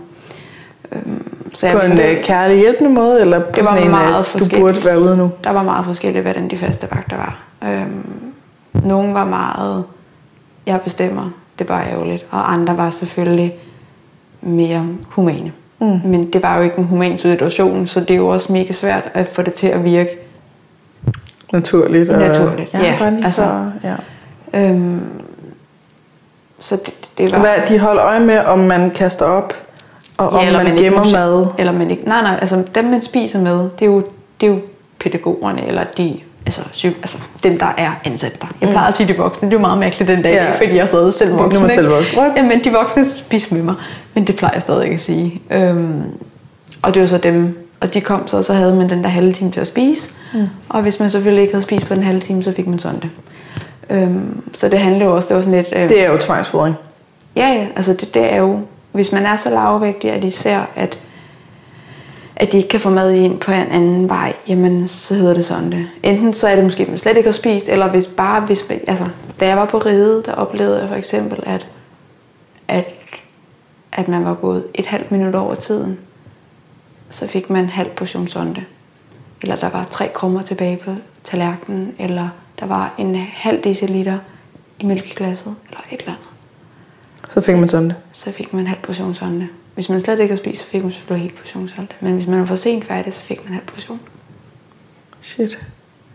øhm, så jeg På en øh, kærlig hjælpende måde, eller på Det var sådan en, meget at du burde være ude nu? der var meget forskelligt, hvordan de faste vagter var. Øhm, nogle var meget, jeg bestemmer, det var ærgerligt, og andre var selvfølgelig mere humane. Mm. Men det var jo ikke en human situation, så det er jo også mega svært at få det til at virke. Naturligt. Og, Naturligt, ja, lige altså- ja. Øhm, så det, det var... Hvad, de holder øje med, om man kaster op, og om eller man, ikke gemmer mad. Eller man ikke... Nej, nej, altså dem, man spiser med, det er jo, det er jo pædagogerne, eller de, altså, syg, altså dem, der er ansat der. Jeg plejer at sige de voksne, det er jo meget mærkeligt den dag, Ja. fordi jeg sad selv voksen. ikke? selv voksen. Jamen, de voksne spiser med mig, men det plejer jeg stadig ikke at sige. Øhm, og det var så dem, og de kom så, og så havde man den der halve time til at spise. Mm. Og hvis man selvfølgelig ikke havde spist på den halve time, så fik man sådan det. Øhm, så det handler jo også, det var sådan lidt... Øh, Det er jo tvangsfodring. Ja, ja, altså det, det er jo, hvis man er så lavvægtig, at de ser, at, at de ikke kan få mad ind på en anden vej, jamen så hedder det sådan det. Enten så er det måske, at man slet ikke har spist, eller hvis bare, hvis, man- altså, da jeg var på ride, der oplevede jeg for eksempel, at, at, at man var gået et halvt minut over tiden, så fik man en halv portion sonde. Eller der var tre krummer tilbage på tallerkenen, eller der var en halv deciliter i mælkeglasset, eller et eller andet Så fik man sådan det. så fik man en halv portion sonde. Hvis man slet ikke har spist, så fik man selvfølgelig en hel portion sonde. Men hvis man var for sent færdig, så fik man halv portion. Shit.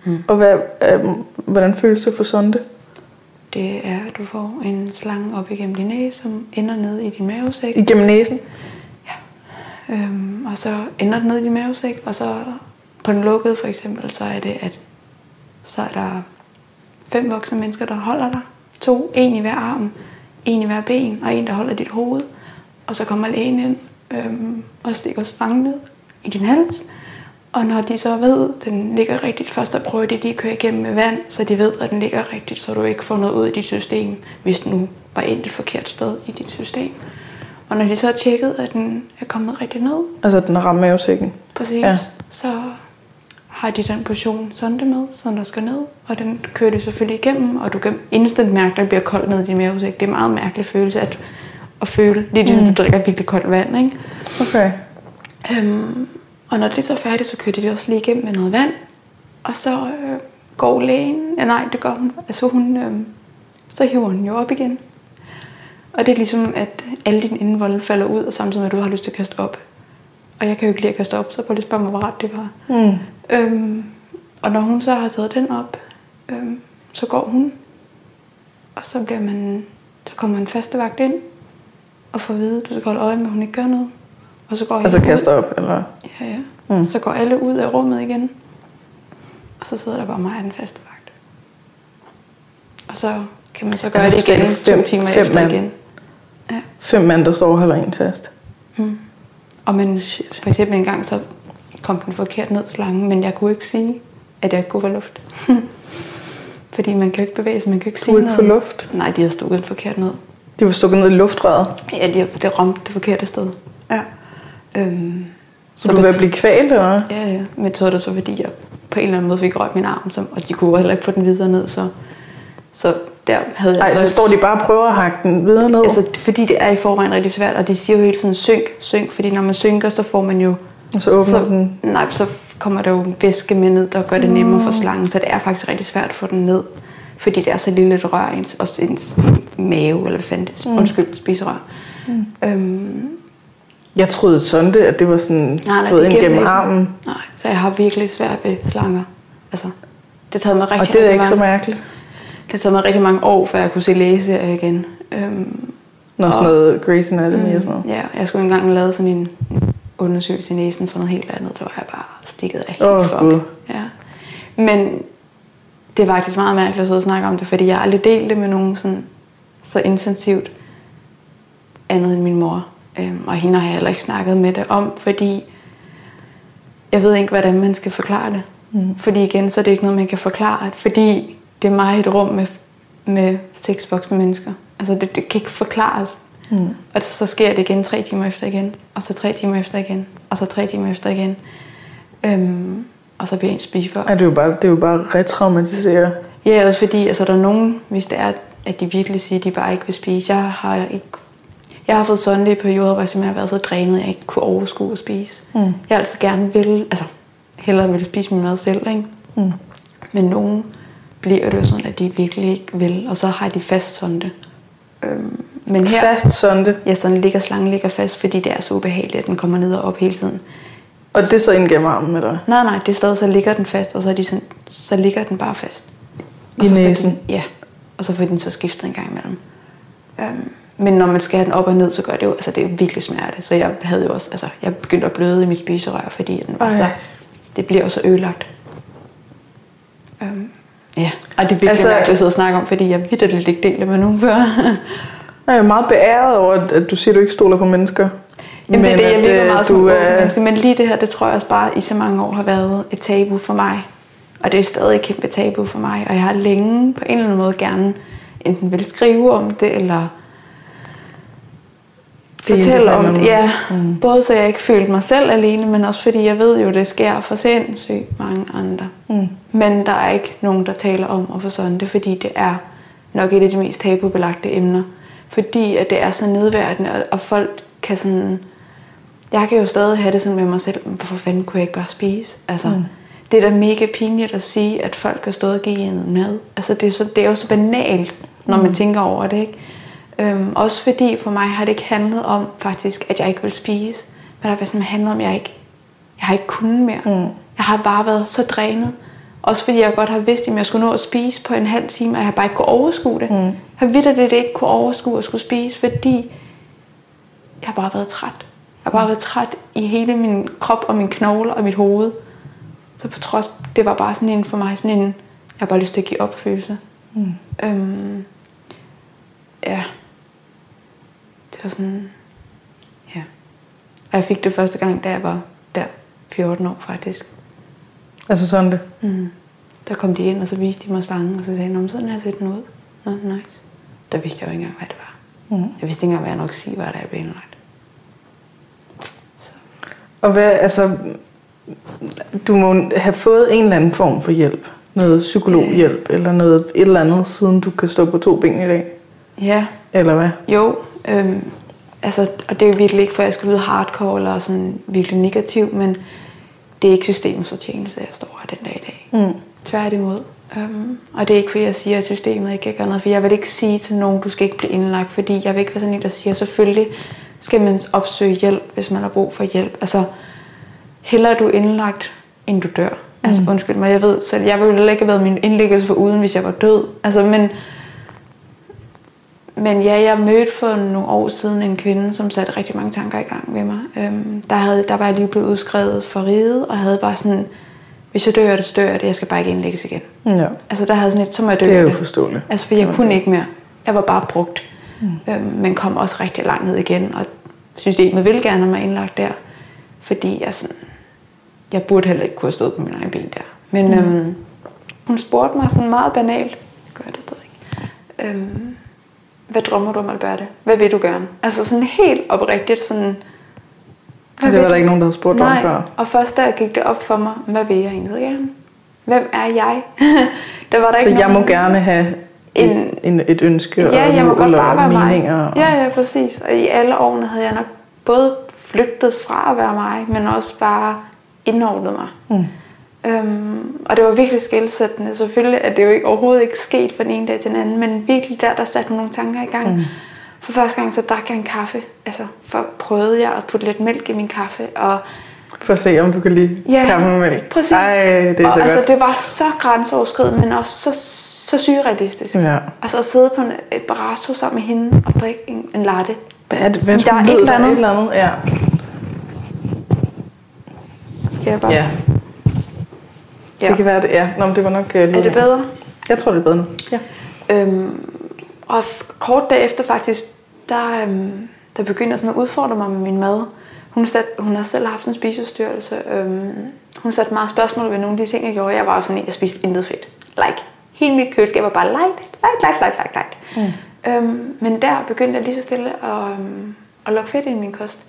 Mm. Og hvad, øh, hvordan føles det for sonde? Det er, at du får en slange op igennem din næse, som ender ned i din mavesæk. Igennem næsen? Øhm, og så ender den ned i din mavesæk, og så på den lukkede for eksempel, så er det, at så er der fem voksne mennesker, der holder dig. To, en i hver arm, en i hver ben, og en, der holder dit hoved. Og så kommer lægen ind øhm, og stikker slangen ned i din hals. Og når de så ved, at den ligger rigtigt, først så prøver de lige at køre igennem med vand, så de ved, at den ligger rigtigt, så du ikke får noget ud i dit system, hvis den nu var endt et forkert sted i dit system. Og når de så har tjekket, at den er kommet rigtig ned, Altså, den har ramt mavesækken. præcis, Ja. ja. så har de den portion sonde med, som der skal ned, og den kører de selvfølgelig igennem, og du kan instant mærke, at der bliver koldt ned i din mavesæk. Det er en meget mærkelig følelse at, at føle. Det er ligesom, mm. du drikker virkelig koldt vand, ikke? Okay. Øhm, og når det er så færdigt, så kører de det også lige igennem med noget vand. Og så øh, går lægen, ja, nej, det gør hun, altså hun, øh, så hiver hun jo op igen. Og det er ligesom, at alle dine indvolde falder ud, og samtidig med, at du har lyst til at kaste op. Og jeg kan jo ikke lide at kaste op, så prøv lige at spørge mig, hvor ret det var. Mm. Øhm, og når hun så har taget den op, øhm, så går hun. Og så bliver man, så kommer en faste vagt ind, og får at vide, at du skal holde øje med, at hun ikke gør noget. Og så går Altså kaster op, eller? Ja, ja. Mm. Så går alle ud af rummet igen. Og så sidder der bare mig og den faste vagt. Og så kan man så gøre Altså, det igen fem- to timer fem efter mand. igen. Ja. Fem mand, der står og holder en fast. Mm. Og men Shit. for eksempel en gang, så kom den forkert ned slangen, men jeg kunne ikke sige, at jeg ikke kunne få luft. Fordi man kan jo ikke bevæge sig, man kan ikke Du sige ikke få noget. luft. Nej, de har stukket den forkert ned. De var stukket ned i luftrøret. Ja, har, det ramte det forkerte sted. Ja. Øhm, Så, du var ved at blive kvalt, eller hvad? Ja, ja. Men så er det så, fordi jeg på en eller anden måde fik rørt min arm, som, og de kunne heller ikke få den videre ned, så, så der havde jeg Ej, så står de bare og prøver at hakke den videre ned. Altså, fordi det er i forvejen rigtig svært, og de siger jo hele tiden synk, synk, fordi når man synker, så får man jo... og så åbner Så, den. nej, så kommer der jo væske med ned, der gør det nemmere for slangen, så det er faktisk rigtig svært at få den ned, fordi det er så lille et rør, ens, også ens mave, eller hvad fanden det er, undskyld, spiserør. Mm. Øhm, Jeg troede sådan det, at det var sådan, nej, nej, du ved, ind gennem armen. Nej, så jeg har virkelig svært ved slanger. Altså, det har taget mig rigtig, Og det er ikke så mange, mærkeligt. det har taget mig rigtig mange år, før jeg kunne se læse igen. Øhm, Når sådan noget Grey's Anatomy og sådan noget. Ja, jeg skulle engang lave sådan en undersøgelse i næsen for noget helt andet. Der var jeg bare stikket af helt fuck. Gud. Ja. Men det er faktisk meget mærkeligt at sidde og snakke om det, fordi jeg har aldrig delt det med nogen sådan, så intensivt andet end min mor. Øhm, og hende har jeg heller ikke snakket med det om, fordi jeg ved ikke, hvordan man skal forklare det. Mm. Fordi igen, så er det ikke noget, man kan forklare, fordi det er mig i et rum med, med seks voksne mennesker. Altså, det, det kan ikke forklares. Mm. Og så sker det igen tre timer efter igen, og så tre timer efter igen, og så tre timer efter igen. Øhm, og så bliver en spiser. Ej, det er jo bare, det er jo bare retraumatisere. Ja, også fordi altså, der er nogen, hvis det er, at de virkelig siger, at de bare ikke vil spise. Jeg har ikke jeg har fået sådan i perioder, hvor jeg simpelthen har været så drænet, at jeg ikke kunne overskue at spise. Mm. Jeg har altid gerne vil, altså hellere vil spise min mad selv, ikke? Mm. Men nogen bliver det jo sådan, at de virkelig ikke vil, og så har de fast sonde. Øhm, men her, Fast sonde. ja, sådan ligger slangen ligger fast, fordi det er så ubehageligt, at den kommer ned og op hele tiden. Og det er så ind gennem armen med dig. Nej, nej, det er stadig, så ligger den fast, og så, er de sådan, så ligger den bare fast. Og I så næsen? Den, ja, og så får den så skiftet en gang imellem. Um, men når man skal have den op og ned, så gør det jo, altså det er virkelig smerte. Så jeg havde jo også, altså jeg begyndte at bløde i mit spiserør, fordi den var Ej. så, det bliver jo så ødelagt. Um, ja, og det er virkelig Altså- mærkeligt at sidde og snakke om, fordi jeg vidderligt ikke delte med nogen før. Jeg er meget beæret over, at- at du siger, at du ikke stoler på mennesker. Jamen, det er det, jeg virker øh, meget som du er- menneske. Men lige det her, det tror jeg også bare i så mange år har været et tabu for mig. Og det er stadig et kæmpe tabu for mig. Og jeg har længe på en eller anden måde gerne enten vil skrive om det, eller fortælle om det. Ja, mm. både så jeg ikke følte mig selv alene, men også fordi jeg ved jo, det sker for sindssygt mange andre. Mm. Men der er ikke nogen, der taler om at få sådan det, fordi det er nok et af de mest tabubelagte emner. Fordi at det er så nedværdende, og, og folk kan sådan... Jeg kan jo stadig have det sådan med mig selv, hvorfor fanden kunne jeg ikke bare spise? Altså, mm. Det er da mega pinligt at sige, at folk har stået og givet en mad. Altså, det er, så, det er jo så banalt, når man tænker over det, ikke? Øhm, også fordi for mig har det ikke handlet om faktisk, at jeg ikke vil spise. Men det har sådan handlet om, at jeg ikke jeg har ikke kunnet mere. Mm. Jeg har bare været så drænet. Også fordi jeg godt har vidst, at jeg skulle nå at spise på en halv time, og jeg bare ikke kunne overskue det. Mm. Jeg har vidderligt ikke kunne overskue at skulle spise, fordi jeg har bare været træt. Jeg har bare været træt i hele min krop og min knogler og mit hoved. Så på trods, det var bare sådan en for mig, sådan en, jeg har bare lyst til at give opfølelse. Mm. Øhm, ja. Det var sådan, ja. Og jeg fik det første gang, da jeg var der 14 år faktisk. Altså sådan det. Mm. Der kom de ind, og så viste de mig slangen, og så sagde de, "Nå, men sådan her set den ud. Nå, nice. Der vidste jeg jo ikke engang, hvad det var. Mm. Jeg vidste ikke engang, hvad jeg nok sige var, da jeg blev indlagt. Og hvad, altså, du må have fået en eller anden form for hjælp. Noget psykologhjælp, eller noget et eller andet, siden du kan stå på to ben i dag. Ja, Eller hvad? Jo, øhm, altså, og det er jo virkelig ikke, for at jeg skal lyde hardcore eller sådan virkelig negativ, men det er ikke systemets fortjeneste, jeg står her den dag i dag. Mm. Tværtimod. Øhm, og det er ikke, fordi jeg siger, at systemet ikke kan gøre noget, for jeg vil ikke sige til nogen, du skal ikke blive indlagt, fordi jeg vil ikke være sådan en, der siger, selvfølgelig skal man opsøge hjælp, hvis man har brug for hjælp. Altså, hellere du indlagt, end du dør. Altså, Mm. undskyld mig, jeg ved, så jeg ville heller ikke have været min indlæggelse for uden, hvis jeg var død. Altså, men, men ja, jeg mødte for nogle år siden en kvinde, som satte rigtig mange tanker i gang ved mig. Øhm, der, havde, der var jeg lige blevet udskrevet for ride, og havde bare sådan, hvis jeg dør det, så dør det, jeg skal bare ikke indlægges igen. Ja. Altså der havde sådan et, så må jeg dø Det er jo forståeligt. Altså for jeg kunne ikke mere. Jeg var bare brugt. Mm. Øhm, men kom også rigtig langt ned igen, og systemet ville gerne have mig indlagt der. Fordi jeg sådan, jeg burde heller ikke kunne have stået på mine egne ben der. Men mm. øhm, hun spurgte mig sådan meget banalt, jeg gør det stadig ikke, øhm, hvad drømmer du om, Alberte? Hvad vil du gerne? Altså sådan helt oprigtigt sådan, Det vil var der ikke nogen, der havde spurgt dig om Nej, før. og først der gik det op for mig, hvad vil jeg egentlig gerne? Hvem er jeg? der var der Så ikke jeg må gerne have en, en, et ønske ja, og jeg må godt bare og være meninger. mig. Og, Ja, ja, præcis. Og i alle årene havde jeg nok både flygtet fra at være mig, men også bare indordnet mig. Mm. Øhm, og det var virkelig skældsættende. Selvfølgelig er det jo ikke, overhovedet ikke sket fra den ene dag til den anden, men virkelig der, der satte nogle tanker i gang. Mm. For første gang så drak jeg en kaffe. Altså, for prøvede jeg at putte lidt mælk i min kaffe, og For at se, om du kan lide Ja, kaffe med mælk. præcis. Ej, det er og så altså, godt. det var så grænseoverskridende, men også så, så surrealistisk. Ja. Altså at sidde på en et barasso sammen med hende og drikke en, en latte. Hvad er det? Hvad Der er et eller er andet. et eller andet. Ja. Skal jeg bare... ja. Ja. Det kan være det. Ja. Nå, men det var nok uh, Er det bedre? Jeg tror, det er bedre nu. Ja. Øhm, og kort derefter faktisk, der, øhm, der begyndte jeg sådan at udfordre mig med min mad. Hun, sat, hun har selv haft en spiseforstyrrelse. Øhm, hun satte meget spørgsmål ved nogle af de ting, jeg gjorde. Jeg var jo sådan en, jeg spiste intet fedt. Like. Hele mit køleskab var bare light, light, light, light, light, light. Mm. Øhm, men der begyndte jeg lige så stille at, øhm, at lukke fedt ind i min kost.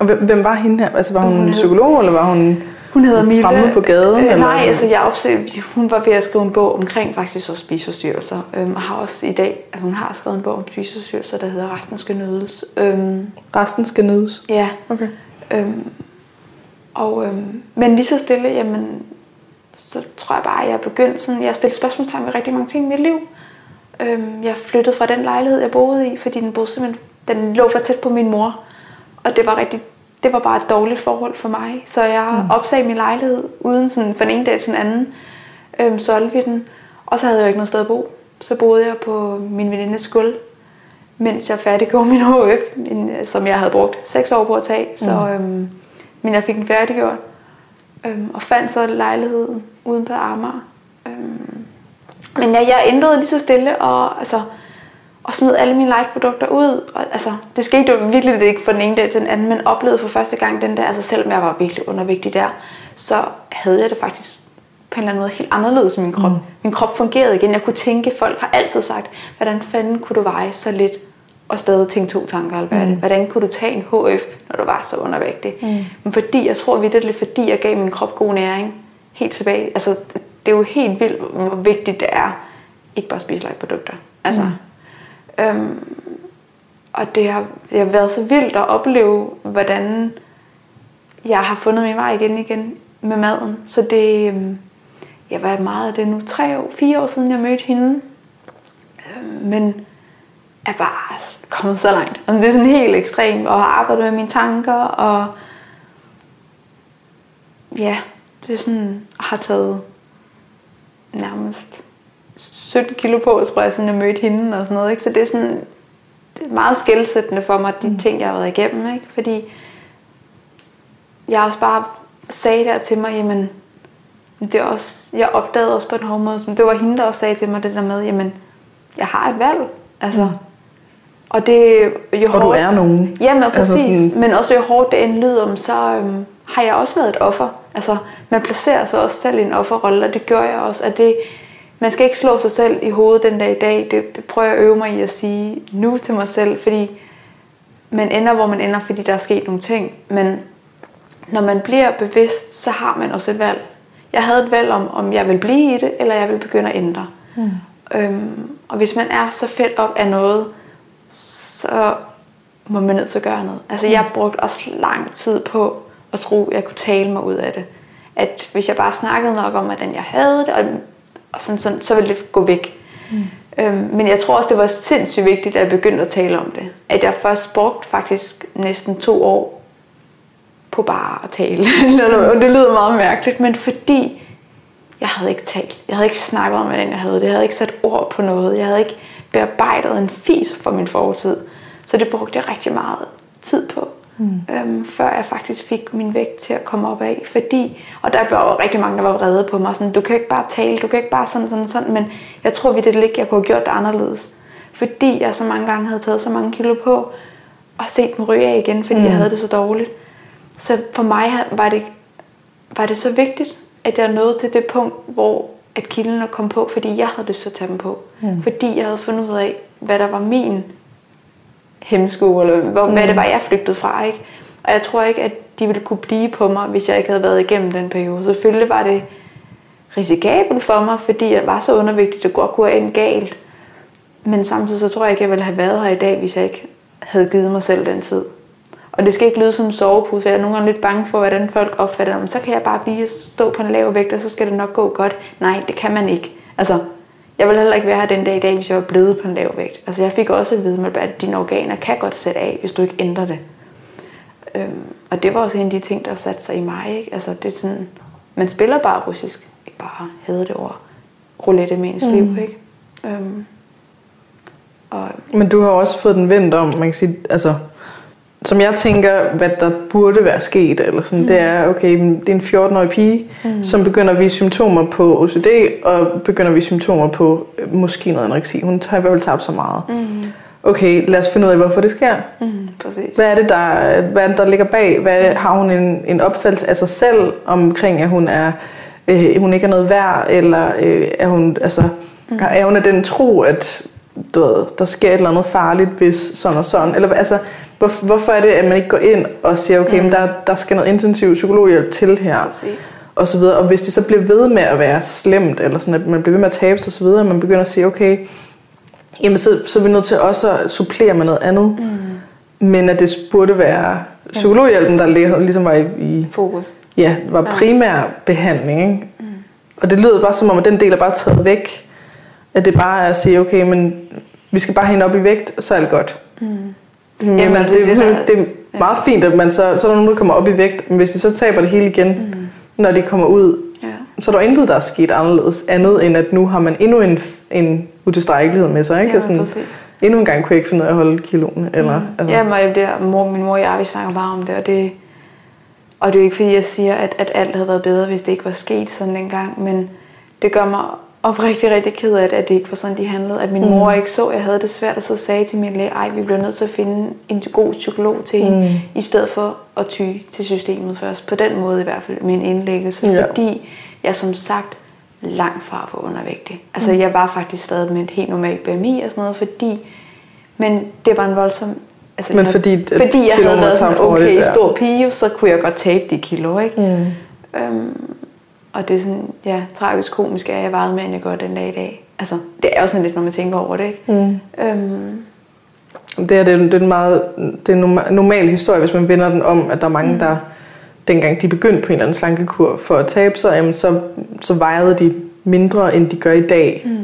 Og hvem, hvem var hende her? Altså, var hun Hun en hed- psykolog, eller var hun Hun hedder Mille. fremmed på gaden? Øh, eller? nej, altså jeg opsøgte, hun var ved at skrive en bog omkring faktisk også spiseforstyrrelser. Øhm, og har også i dag, at hun har skrevet en bog om spiseforstyrrelser, der hedder Resten skal nødes. Øhm, Resten skal nydes. ja, Okay. øhm, og, øhm, men lige så stille, jamen, så tror jeg bare, at jeg begyndte sådan, jeg stillede spørgsmålstegn ved rigtig mange ting i mit liv. Øhm, jeg flyttede fra den lejlighed, jeg boede i, fordi den boede simpelthen, den lå for tæt på min mor. Og det var rigtig, det var bare et dårligt forhold for mig. Så jeg mm. opsagde min lejlighed uden sådan fra den ene dag til den anden. Øhm, solgte vi den. Og så havde jeg jo ikke noget sted at bo. Så boede jeg på min venindes gulv, mens jeg færdiggjorde min HF, som jeg havde brugt seks år på at tage. Så, øhm, men jeg fik den færdiggjort. Øhm, og fandt så lejligheden uden på Amager. Øhm, men jeg, jeg ændrede lige så stille og, altså, og smed alle mine light-produkter ud. Og, altså, det skete jo virkelig det ikke fra den ene dag til den anden, men oplevede for første gang den der, altså selvom jeg var virkelig undervægtig der, så havde jeg det faktisk på en eller anden måde helt anderledes i min krop. Mm. Min krop fungerede igen. Jeg kunne tænke, folk har altid sagt, hvordan fanden kunne du veje så lidt og stadig tænke to tanker, er det? Hvordan kunne du tage en HF, når du var så undervægtig? Mm. Men fordi, jeg tror virkelig, fordi jeg gav min krop god næring, helt tilbage, altså det, det er jo helt vildt, hvor vigtigt det er, ikke bare at spise produkter. Altså, mm. øhm, og det har, det har været så vildt at opleve, hvordan jeg har fundet min vej igen igen med maden. Så det, øhm, jeg var meget af det nu, tre år, fire år siden jeg mødte hende. Øhm, men er bare kommet så langt. Og det er sådan helt ekstremt, og har arbejdet med mine tanker, og ja, det er sådan, har taget nærmest 17 kilo på, tror jeg, siden jeg mødte hende og sådan noget. Ikke? Så det er sådan, det er meget skældsættende for mig, de mm. ting, jeg har været igennem. Ikke? Fordi jeg også bare sagde der til mig, jamen, det er også, jeg opdagede også på en hård måde, som det var hende, der også sagde til mig det der med, jamen, jeg har et valg. Altså, og det jo Og du er nogen. Jamen, præcis. Altså sådan- sådan... Men også jo hårdt det end lyder, så øhm, har jeg også været et offer. Altså, man placerer sig også selv i en offerrolle, og det gør jeg også. At det, man skal ikke slå sig selv i hovedet den dag i dag. Det, det prøver jeg at øve mig i at sige nu til mig selv, fordi man ender, hvor man ender, fordi der er sket nogle ting. Men når man bliver bevidst, så har man også et valg. Jeg havde et valg om, om jeg vil blive i det, eller jeg vil begynde at ændre. Mm. Øhm, og hvis man er så fedt op af noget, så må man nødt til at gøre noget. Altså jeg brugte også lang tid på at tro, at jeg kunne tale mig ud af det. At hvis jeg bare snakkede nok om, hvordan jeg havde det, og, og sådan, sådan, så ville det gå væk. Mm. Øhm, men jeg tror også, det var sindssygt vigtigt, at jeg begyndte at tale om det. At jeg først brugte faktisk næsten to år på bare at tale. og det lyder meget mærkeligt, men fordi jeg havde ikke talt. Jeg havde ikke snakket om, hvordan jeg havde det. Jeg havde ikke sat ord på noget. Jeg havde ikke bearbejdet en fis for min fortid. Så det brugte jeg rigtig meget tid på. Mm. Øhm, før jeg faktisk fik min vægt til at komme op af. Fordi, og der blev jo rigtig mange, der var vrede på mig. Sådan, du kan ikke bare tale, du kan ikke bare sådan, sådan, sådan. Men jeg tror virkelig ikke, jeg kunne have gjort det anderledes. Fordi jeg så mange gange havde taget så mange kilo på, og set dem ryge af igen, fordi mm. jeg havde det så dårligt. Så for mig var det, var det så vigtigt, at jeg nåede til det punkt, hvor at kildene kom på, fordi jeg havde lyst til at tage dem på. Mm. Fordi jeg havde fundet ud af, hvad der var min hemsko, eller hvor, mm. hvad det var, jeg flygtede fra. Ikke? Og jeg tror ikke, at de ville kunne blive på mig, hvis jeg ikke havde været igennem den periode. Selvfølgelig var det risikabelt for mig, fordi jeg var så undervægtig, det godt kunne have en galt. Men samtidig så tror jeg ikke, jeg ville have været her i dag, hvis jeg ikke havde givet mig selv den tid. Og det skal ikke lyde som en sovepude, for jeg er nogle gange lidt bange for, hvordan folk opfatter det. Men så kan jeg bare blive stå på en lav vægt, og så skal det nok gå godt. Nej, det kan man ikke. Altså, jeg ville heller ikke være her den dag i dag, hvis jeg var blevet på en lav vægt. Altså, jeg fik også at vide, at dine organer kan godt sætte af, hvis du ikke ændrer det. Øhm, og det var også en af de ting, der satte sig i mig. Ikke? Altså, det er sådan, man spiller bare russisk. Ikke bare hedder det ord. Roulette med ens mm. liv, ikke? Øhm, og, Men du har også fået den vendt om, man kan sige, altså, som jeg tænker, hvad der burde være sket, eller sådan, mm. det er, okay, det er en 14-årig pige, mm. som begynder at vise symptomer på OCD, og begynder at vise symptomer på øh, måske noget anoreksi. Hun har i hvert fald tabt så meget. Mm. Okay, lad os finde ud af, hvorfor det sker. Mm, præcis. Hvad er det, der, hvad er det, der ligger bag? Hvad det, har hun en, en opfattelse af sig selv omkring, at hun er øh, hun ikke er noget værd, eller øh, er hun altså mm. er hun af den tro, at du ved, der sker et eller andet farligt, hvis sådan og sådan, eller altså hvor, hvorfor er det, at man ikke går ind og siger, okay, mm. men der, der skal noget intensiv psykologhjælp til her, Præcis. og så videre. Og hvis det så bliver ved med at være slemt, eller sådan, at man bliver ved med at tabe sig, og så videre, og man begynder at sige, okay, jamen så, så er vi nødt til også at supplere med noget andet. Mm. Men at det burde være psykologhjælpen, der ligesom var i, i fokus. Ja, var primær behandling. Ikke? Mm. Og det lyder bare som om, at den del er bare taget væk. At det bare er at sige, okay, men vi skal bare hænge op i vægt, så er alt godt. Mm. Jamen, Jamen det, det, det, det er meget ja. fint, at man så, så er nogen, der kommer op i vægt, men hvis de så taber det hele igen, mm. når de kommer ud, ja. så er der intet, der er sket anderledes, andet end at nu har man endnu en, en utilstrækkelighed med sig. Ikke? Ja, sådan, endnu en gang kunne jeg ikke finde ud af at holde kiloen. Eller, mm. altså. Ja, men det, mor, min mor og jeg, vi snakker bare om det, og det, og det er jo ikke fordi, jeg siger, at, at alt havde været bedre, hvis det ikke var sket sådan en gang, men det gør mig rigtig, rigtig ked af, at det ikke var sådan, de handlede. At min mm. mor ikke så, at jeg havde det svært, og så sagde til min læge, ej, vi bliver nødt til at finde en god psykolog til hende, mm. i stedet for at ty til systemet først. På den måde i hvert fald, med en indlæggelse. Ja. Fordi jeg som sagt langt fra på undervægtig. Altså, mm. jeg var faktisk stadig med et helt normalt BMI og sådan noget, fordi... Men det var en voldsom Altså, Men fordi, fordi jeg havde været sådan, okay, det, stor pige, så kunne jeg godt tabe de kilo, ikke? Mm. Øhm, og det er sådan, ja, tragisk komisk er, at jeg vejede mere, end jeg gør den dag i dag. Altså, det er jo sådan lidt, når man tænker over det, ikke? Mm. Øhm. Det er, det, er, det er en meget det er en normal historie, hvis man vender den om, at der er mange, mm. der dengang de begyndte på en eller anden slankekur for at tabe sig, jamen, så, så vejede de mindre, end de gør i dag. Mm.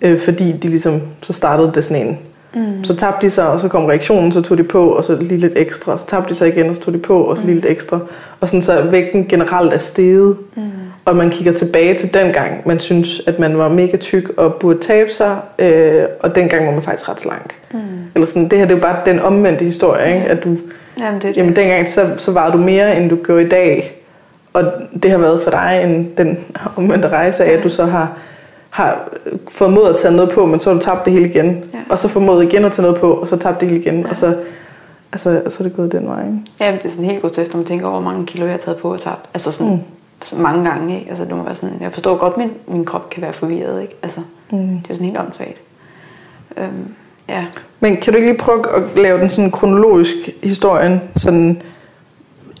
Øh, fordi de ligesom, så startede det sådan en Mm. Så tabte de sig, og så kom reaktionen, så tog de på, og så lige lidt ekstra. Så tabte de sig igen, og så tog de på, og så lige lidt ekstra. Og sådan så vægten generelt er steget. Mm. Og man kigger tilbage til den gang, man synes, at man var mega tyk og burde tabe sig, øh, og dengang var man faktisk ret slank. Mm. Eller sådan, det her det er jo bare den omvendte historie, ikke? at du, jamen, det, jamen dengang så, så var du mere, end du gjorde i dag. Og det har været for dig en, den omvendte rejse af, at du så har har formået at tage noget på, men så har du tabt det hele igen. Ja. Og så formået igen at tage noget på, og så tabt det hele igen. Ja. Og så, altså, så er det gået den vej. Ikke? Ja, det er sådan helt grotesk, når man tænker over, hvor mange kilo jeg har taget på og tabt. Altså sådan, mm. Så mange gange. Ikke? Altså, det må være sådan, jeg forstår godt, at min, min krop kan være forvirret. Ikke? Altså, mm. Det er sådan helt åndssvagt. Øhm, ja. Men kan du ikke lige prøve at lave den sådan kronologisk historien, sådan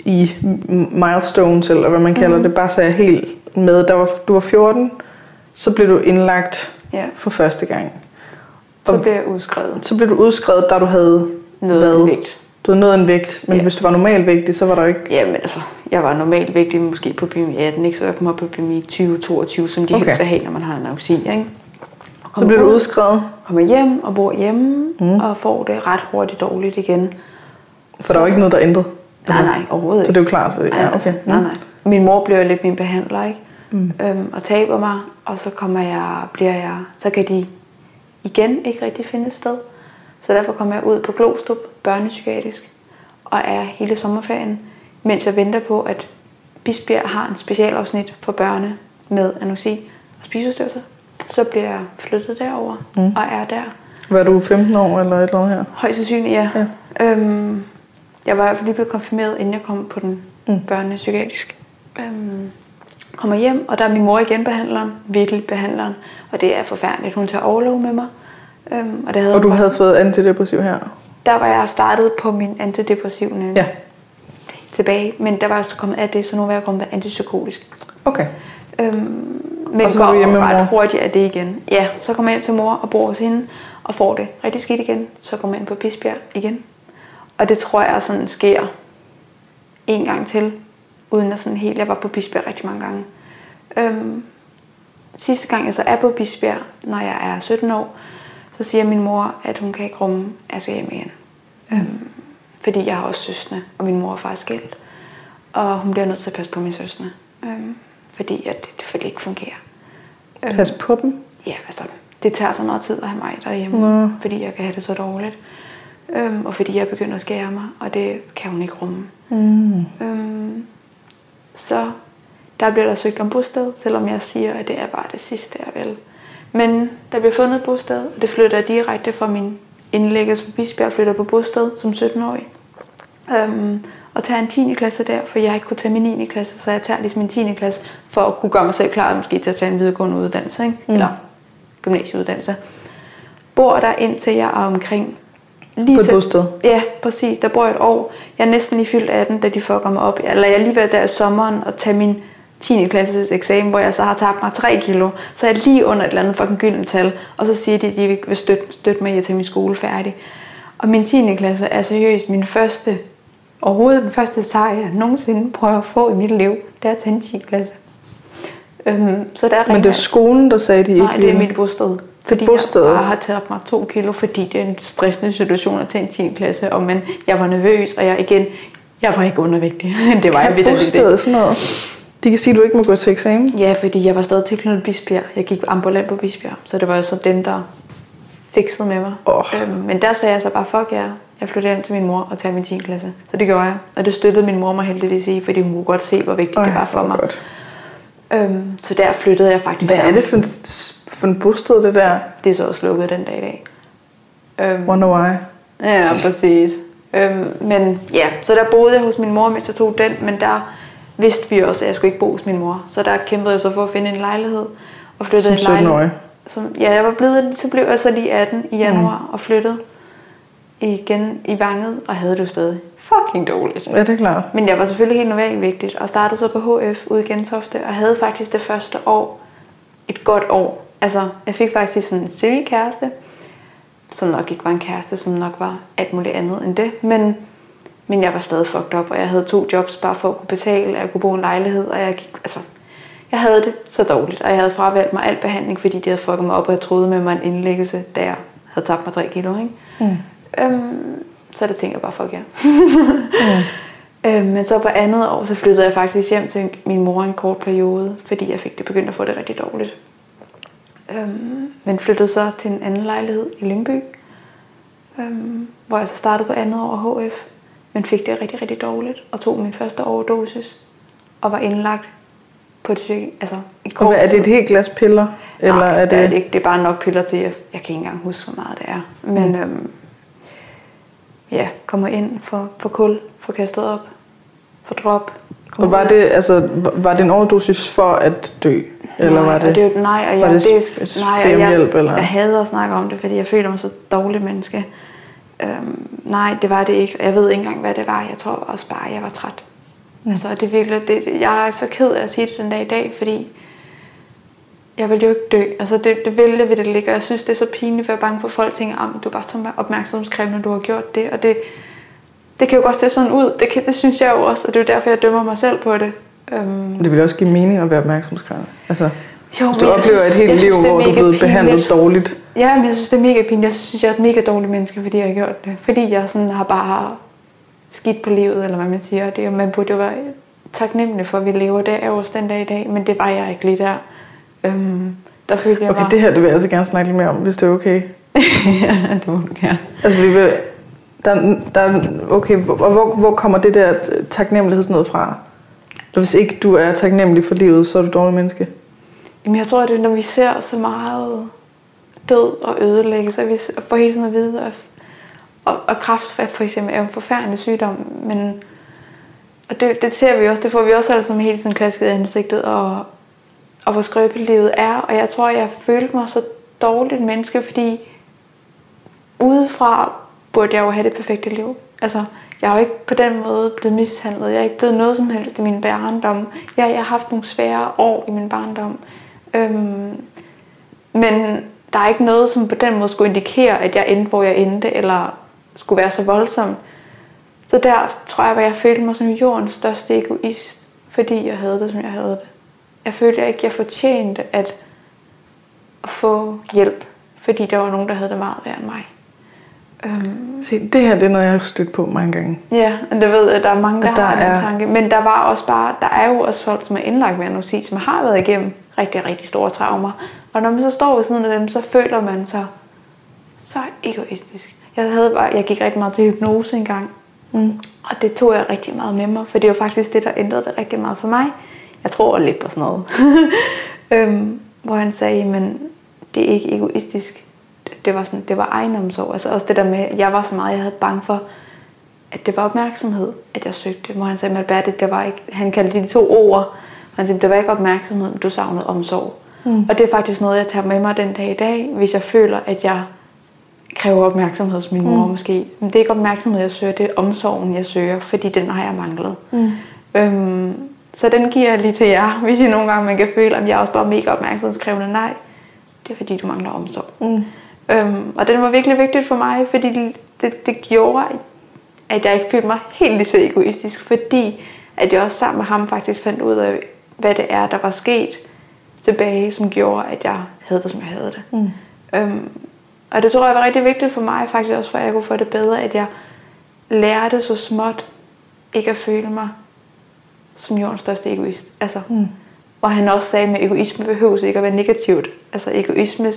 i milestones, eller hvad man kalder mm. det, bare så jeg helt med. Der var, du var 14, så blev du indlagt ja. for første gang. Og så blev jeg udskrevet. Så blev du udskrevet, da du havde noget været, vægt. Du havde nået en vægt, men ja. hvis du var normalvægtig, så var der ikke... Jamen altså, jeg var normalvægtig måske på BMI 18, ikke? så jeg kom op på BMI 20-22, som de okay. helst vil have, når man har en auxi, ikke? Så blev du udskrevet? Kommer hjem og bor hjemme, mm. og får det ret hurtigt dårligt igen. For så, der var ikke noget, der ændrede? Altså, nej, nej, overhovedet ikke. Så det er jo klart. Så, ja, okay. Nej, nej. Min mor blev lidt min behandler, ikke? Mm. Øhm, og taber mig, og så kommer jeg, bliver jeg, så kan de igen ikke rigtig finde et sted. Så derfor kommer jeg ud på Glostrup, børnepsykiatrisk, og er hele sommerferien, mens jeg venter på, at Bisbjerg har en specialafsnit for børne med anoreksi og spiseforstyrrelser. Så bliver jeg flyttet derover mm. og er der. Var du 15 år eller et eller andet her? Højst sandsynligt, ja. ja. Øhm, jeg var i hvert fald lige blevet konfirmeret, inden jeg kom på den mm. børnepsykiatrisk. Øhm, kommer hjem, og der er min mor igen behandleren, virkelig behandleren, og det er forfærdeligt. Hun tager overlov med mig. Øhm, og, det havde og du havde fået antidepressiv her? Der var jeg startet på min antidepressiv nemlig. Ja. Tilbage, men der var så kommet af det, så nu var jeg kommet antipsykotisk. Okay. Øhm, Men Og så går hjemme ret mor? hurtigt af det igen. Ja, så kommer jeg hjem til mor og bor hos hende og får det rigtig skidt igen. Så kommer jeg ind på Bisbjerg igen. Og det tror jeg sådan sker en gang til, uden at sådan helt, jeg var på Bisbjerg rigtig mange gange. Øhm, sidste gang jeg så er på Bisbjerg, når jeg er 17 år, så siger min mor, at hun kan ikke rumme, at jeg skal hjem igen. Øhm, fordi jeg har også søskende, og min mor er faktisk skilt. Og hun bliver nødt til at passe på mine søskende. Øhm, fordi at det, det ikke fungerer. Øhm, Pas på dem. Ja, altså, det tager så meget tid at have mig derhjemme, Nå. fordi jeg kan have det så dårligt. Øhm, og fordi jeg begynder at skære mig, og det kan hun ikke rumme. Mm. Øhm, så der bliver der søgt om bosted, selvom jeg siger, at det er bare det sidste, jeg vil. Men der bliver fundet et bosted, og det flytter jeg direkte fra min indlæggelse på Bisbjerg, flytter på bosted som 17-årig. Øhm, og tager en 10. klasse der, for jeg ikke kunne tage min 9. klasse, så jeg tager ligesom min 10. klasse, for at kunne gøre mig selv klar måske til at tage en videregående uddannelse, ikke? Mm. eller gymnasieuddannelse. Bor der indtil jeg er omkring lige På et til- bosted? Ja, præcis. Der bor jeg et år. Jeg er næsten lige fyldt 18, da de fucker mig op. Eller jeg er lige ved der i sommeren og tage min 10. klasses eksamen, hvor jeg så har tabt mig 3 kilo. Så er jeg lige under et eller andet fucking gyldent tal. Og så siger de, at de vil støtte, støtte mig i at tage min skole færdig. Og min 10. klasse er seriøst min første, overhovedet den første sejr, jeg nogensinde prøver at få i mit liv. Det er at tage en 10. klasse. Øhm, så der Men det er skolen, der sagde, de ikke Nej, det er mit bosted. Fordi bostedet? jeg bare har taget mig to kilo, fordi det er en stressende situation at tage en 10. klasse. Og men jeg var nervøs, og jeg igen, jeg var ikke undervægtig. det var jeg Kan vitterligt bosted sådan noget? De kan sige, at du ikke må gå til eksamen. Ja, fordi jeg var stadig tilknyttet Bisbjerg. Jeg gik ambulant på Bisbjerg, så det var jo så dem, der fikset med mig. Åh. Øhm, men der sagde jeg så bare, fuck jer. Jeg flytter hjem til min mor og tager min 10. klasse. Så det gjorde jeg. Og det støttede min mor mig heldigvis i, fordi hun kunne godt se, hvor vigtigt Ej, det var for mig. godt. Øhm, så der flyttede jeg faktisk. Hvad er det for en, for en bosted, det der? Det er så også lukket den dag i dag. Øhm, Wonder why. Ja, præcis. Øhm, men ja, så der boede jeg hos min mor, mens jeg tog den, men der vidste vi også, at jeg skulle ikke bo hos min mor. Så der kæmpede jeg så for at finde en lejlighed. Og flyttede Som en lejlighed. 17-årig. Som, ja, jeg var blevet, så blev jeg så lige 18 i januar mm. og flyttede igen i Vanget, og havde det jo stadig fucking dårligt. Ja, det er klart. Men jeg var selvfølgelig helt normalt vigtigt, og startede så på HF ude i Gentofte, og havde faktisk det første år et godt år. Altså, jeg fik faktisk sådan en semi-kæreste, som nok ikke var en kæreste, som nok var alt muligt andet end det, men, men jeg var stadig fucked up, og jeg havde to jobs bare for at kunne betale, og jeg kunne bo i en lejlighed, og jeg gik, altså, jeg havde det så dårligt, og jeg havde fravalgt mig al behandling, fordi de havde fucket mig op, og jeg troede med mig en indlæggelse, da jeg havde tabt mig 3 kilo, ikke? Mm. Øhm, så det tænker jeg bare, fuck ja. øhm, men så på andet år, så flyttede jeg faktisk hjem til min mor en kort periode, fordi jeg fik det begyndt at få det rigtig dårligt. Øhm, men flyttede så til en anden lejlighed i Lyngby, øhm, hvor jeg så startede på andet år HF, men fik det rigtig, rigtig dårligt, og tog min første overdosis, og var indlagt på et psyk, altså i Og hvad, er det et helt glas piller? Eller Nej, er det er det... det ikke. Det er bare nok piller til, jeg, jeg kan ikke engang huske, hvor meget det er. Men mm. øhm, ja, kommer ind for, for kul, for kastet op, for drop. Og var det, altså, var det en overdosis for at dø? Eller nej, var det... Og det nej, og var jeg, det det, s- nej, og jeg, hjælp, eller? jeg hader at snakke om det, fordi jeg føler mig så dårlig menneske. Øhm, nej, det var det ikke. Jeg ved ikke engang, hvad det var. Jeg tror også bare, at jeg var træt. Mm. Altså, det er virkelig, det, jeg er så ked af at sige det den dag i dag, fordi jeg vil jo ikke dø. Altså, det, det vil jeg ved det ligge, og jeg synes, det er så pinligt, for jeg er bange for, at folk tænker, at du er bare så opmærksomhedskrævende, når du har gjort det. Og det, det kan jo godt se sådan ud. Det, kan, det synes jeg jo også, og det er jo derfor, jeg dømmer mig selv på det. Øhm, Det ville også give mening at være opmærksomhedskrævende. Altså, jo, hvis du oplever synes- et helt liv, synes, det hvor du er blevet behandlet dårligt. Ja, men jeg synes, det er mega pinligt. Jeg synes, jeg er et mega dårligt menneske, fordi jeg har gjort det. Fordi jeg sådan har bare skidt på livet, eller hvad man siger. Det, er jo- man burde jo være taknemmelig for, at vi lever der også den dag i dag, men det var jeg ikke lige der. Øhm, der følte jeg Okay, bare... det her det vil jeg altså gerne snakke lidt mere om, hvis det er okay. ja, det må du gerne. Altså, vi vil, der, der, okay, hvor, og hvor, hvor kommer det der taknemmelighedsnød fra? Hvis ikke du er taknemmelig for livet, så er du et dårligt menneske. Jamen, jeg tror, det er, når vi ser så meget død og ødelæggelse, og vi får hele tiden at vide, at, og, og kraft for, for eksempel er jo en forfærdelig sygdom, men og det, det ser vi også, det får vi også alle sammen hele tiden klasket i ansigtet, og, og hvor skrøbeligt livet er, og jeg tror, jeg følte mig så dårligt menneske, fordi udefra burde jeg jo have det perfekte liv. Altså, jeg er jo ikke på den måde blevet mishandlet. Jeg er ikke blevet noget som helst i min barndom. Jeg, jeg har haft nogle svære år i min barndom. Øhm, men der er ikke noget, som på den måde skulle indikere, at jeg endte, hvor jeg endte, eller skulle være så voldsom. Så der tror jeg, at jeg følte mig som jordens største egoist, fordi jeg havde det, som jeg havde det. Jeg følte ikke, at jeg fortjente at få hjælp, fordi der var nogen, der havde det meget værd end mig. Øhm. Se, det her det er noget, jeg har stødt på mange gange. Ja, og det ved jeg, der er mange, der, der har er... den tanke. Men der var også bare, der er jo også folk, som er indlagt ved anoreksi, som har været igennem rigtig, rigtig store traumer. Og når man så står ved siden af dem, så føler man sig så egoistisk. Jeg, havde bare, jeg gik rigtig meget til hypnose engang. Mm. Og det tog jeg rigtig meget med mig, for det var faktisk det, der ændrede det rigtig meget for mig. Jeg tror lidt på sådan noget. øhm, hvor han sagde, men det er ikke egoistisk. Det var, sådan, det var egenomsorg. Altså også det der med, jeg var så meget, jeg havde bange for, at det var opmærksomhed, at jeg søgte. Hvor han sagde, at det, det var ikke, han kaldte de to ord. Han sagde, det var ikke opmærksomhed, men du savnede omsorg. Mm. Og det er faktisk noget, jeg tager med mig den dag i dag, hvis jeg føler, at jeg kræver opmærksomhed hos min mor mm. måske. Men det er ikke opmærksomhed, jeg søger, det er omsorgen, jeg søger, fordi den har jeg manglet. Mm. Øhm, så den giver jeg lige til jer, hvis I nogle gange man kan føle, at jeg er også bare mega opmærksomhedskrævende. Nej, det er fordi, du mangler omsorg. Mm. Øhm, og den var virkelig vigtigt for mig, fordi det, det, det gjorde, at jeg ikke følte mig helt lige så egoistisk, fordi at jeg også sammen med ham faktisk fandt ud af, hvad det er, der var sket tilbage, som gjorde, at jeg havde det, som jeg havde det. Mm. Øhm, og det tror jeg var rigtig vigtigt for mig, faktisk også for at jeg kunne få det bedre, at jeg lærte så småt ikke at føle mig som jordens største egoist. Altså, mm. Hvor han også sagde, at egoisme behøver ikke at være negativt. Altså egoisme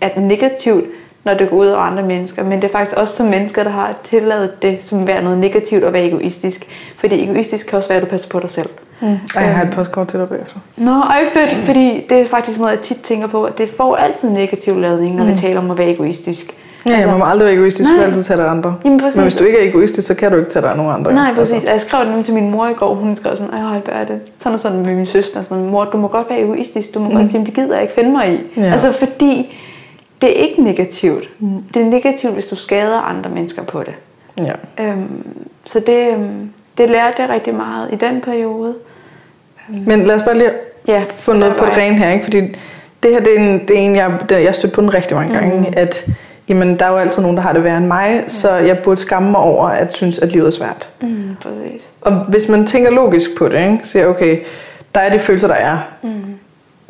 er negativt, når det går ud over andre mennesker. Men det er faktisk også som mennesker, der har tilladet det som være noget negativt at være egoistisk. Fordi egoistisk kan også være, at du passer på dig selv. Mm. Og jeg har et postkort til dig bagefter. Nå, ej fedt, fordi det er faktisk noget, jeg tit tænker på, at det får altid negativ ladning, når mm. vi taler om at være egoistisk. Ja, altså, man må aldrig være egoistisk, du skal altid tage dig andre. Jamen, præcis. Men hvis du ikke er egoistisk, så kan du ikke tage dig af nogen andre. Nej, præcis. Altså. Jeg skrev det til min mor i går, hun skrev sådan, ej, er det sådan og sådan med min søster, sådan, mor, du må godt være egoistisk, du må mm. godt sige, det gider jeg ikke finde mig i. Ja. Altså fordi, det er ikke negativt. Mm. Det er negativt, hvis du skader andre mennesker på det. Ja. Øhm, så det, øhm, det lærte jeg rigtig meget i den periode. Men lad os bare lige ja, få noget på det rene her, ikke? fordi det her det er en, det er en jeg, jeg stødt på den rigtig mange gange, mm. at jamen, der er jo altid nogen, der har det værre end mig, mm. så jeg burde skamme mig over at synes, at livet er svært. Mm, præcis. Og hvis man tænker logisk på det, ikke? så siger okay, der er de følelser, der er. Mm.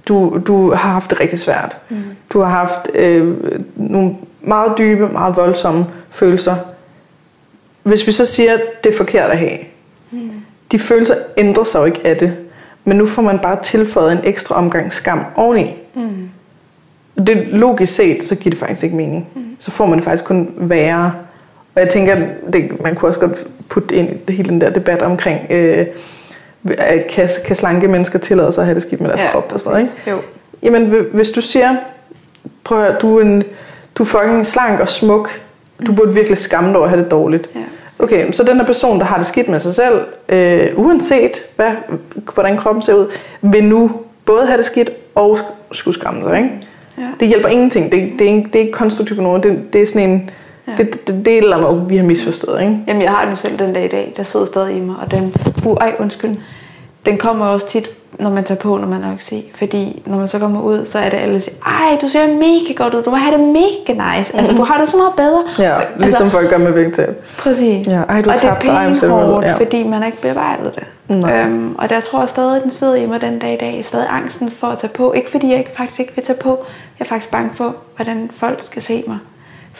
Du, du har haft det rigtig svært. Mm. Du har haft øh, nogle meget dybe, meget voldsomme følelser. Hvis vi så siger, at det er forkert at have, mm. de følelser ændrer sig jo ikke af det. Men nu får man bare tilføjet en ekstra omgang skam oveni. Mm. Det logisk set, så giver det faktisk ikke mening. Mm. Så får man det faktisk kun værre. Og jeg tænker, det, man kunne også godt putte ind i hele den der debat omkring, øh, kan, kan slanke mennesker tillade sig at have det skidt med deres ja, krop og sådan noget, ikke? Jo. Jamen, hvis du siger, prøv at høre, du er, en, du er fucking slank og smuk, du burde virkelig skamme dig over at have det dårligt. Ja. Okay, så den her person, der har det skidt med sig selv, øh, uanset hvad, hvordan kroppen ser ud, vil nu både have det skidt og skulle skamme sig. Ikke? Ja. Det hjælper ingenting. Det, det, er, ikke, det er ikke konstruktivt på nogen. Det, det er sådan en... Ja. Det, det, det, er et eller andet, vi har misforstået. Ikke? Jamen, jeg har den selv den dag i dag. Der sidder stadig i mig. Og den... Uh, ej, undskyld. Den kommer også tit når man tager på, når man er se. Fordi når man så kommer ud, så er det alle, der siger, ej, du ser mega godt ud, du må have det mega nice. Altså, du har det så meget bedre. Ja, ligesom altså, folk gør med vægttab. Præcis. Ja, ej, du og tabte, det er hårdt, ja. fordi man ikke bearbejdet det. Øhm, og der tror jeg stadig, den sidder i mig den dag i dag. Stadig angsten for at tage på. Ikke fordi jeg ikke, faktisk ikke vil tage på. Jeg er faktisk bange for, hvordan folk skal se mig.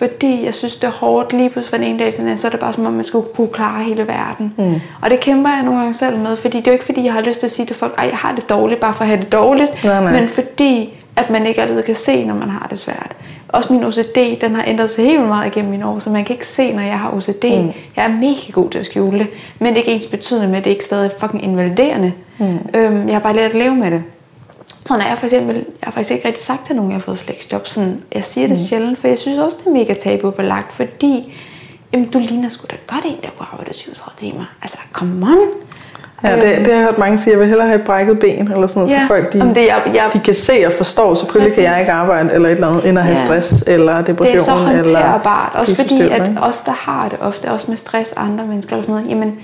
Fordi jeg synes, det er hårdt lige pludselig fra en dag til den så er det bare som om, man skulle kunne klare hele verden. Mm. Og det kæmper jeg nogle gange selv med, fordi det er jo ikke fordi, jeg har lyst til at sige til folk, at jeg har det dårligt, bare for at have det dårligt, nej, nej. men fordi, at man ikke altid kan se, når man har det svært. Også min OCD, den har ændret sig helt meget igennem mine år, så man kan ikke se, når jeg har OCD. Mm. Jeg er mega god til at skjule det, men det er ikke ens betydende med, at det ikke stadig er fucking invaliderende. Mm. Øhm, jeg har bare lært at leve med det. Så når jeg for eksempel, jeg har faktisk ikke rigtig sagt til nogen, jeg har fået flexjob, sådan, jeg siger det mm. sjældent, for jeg synes også, det er mega tabubelagt, fordi jamen, du ligner sgu da godt en, der kunne arbejde 37 timer. Altså, come on. Ja, det, det har jeg hørt mange sige. Jeg vil hellere have et brækket ben, eller sådan noget, ja, så folk de, det, jeg, jeg, de kan se og forstå. Selvfølgelig præcis. kan jeg ikke arbejde, eller et eller andet, end at have ja. stress, eller depression. Det er så håndterbart. Også fordi, at os, der har det ofte, også med stress, andre mennesker, eller sådan noget, jamen,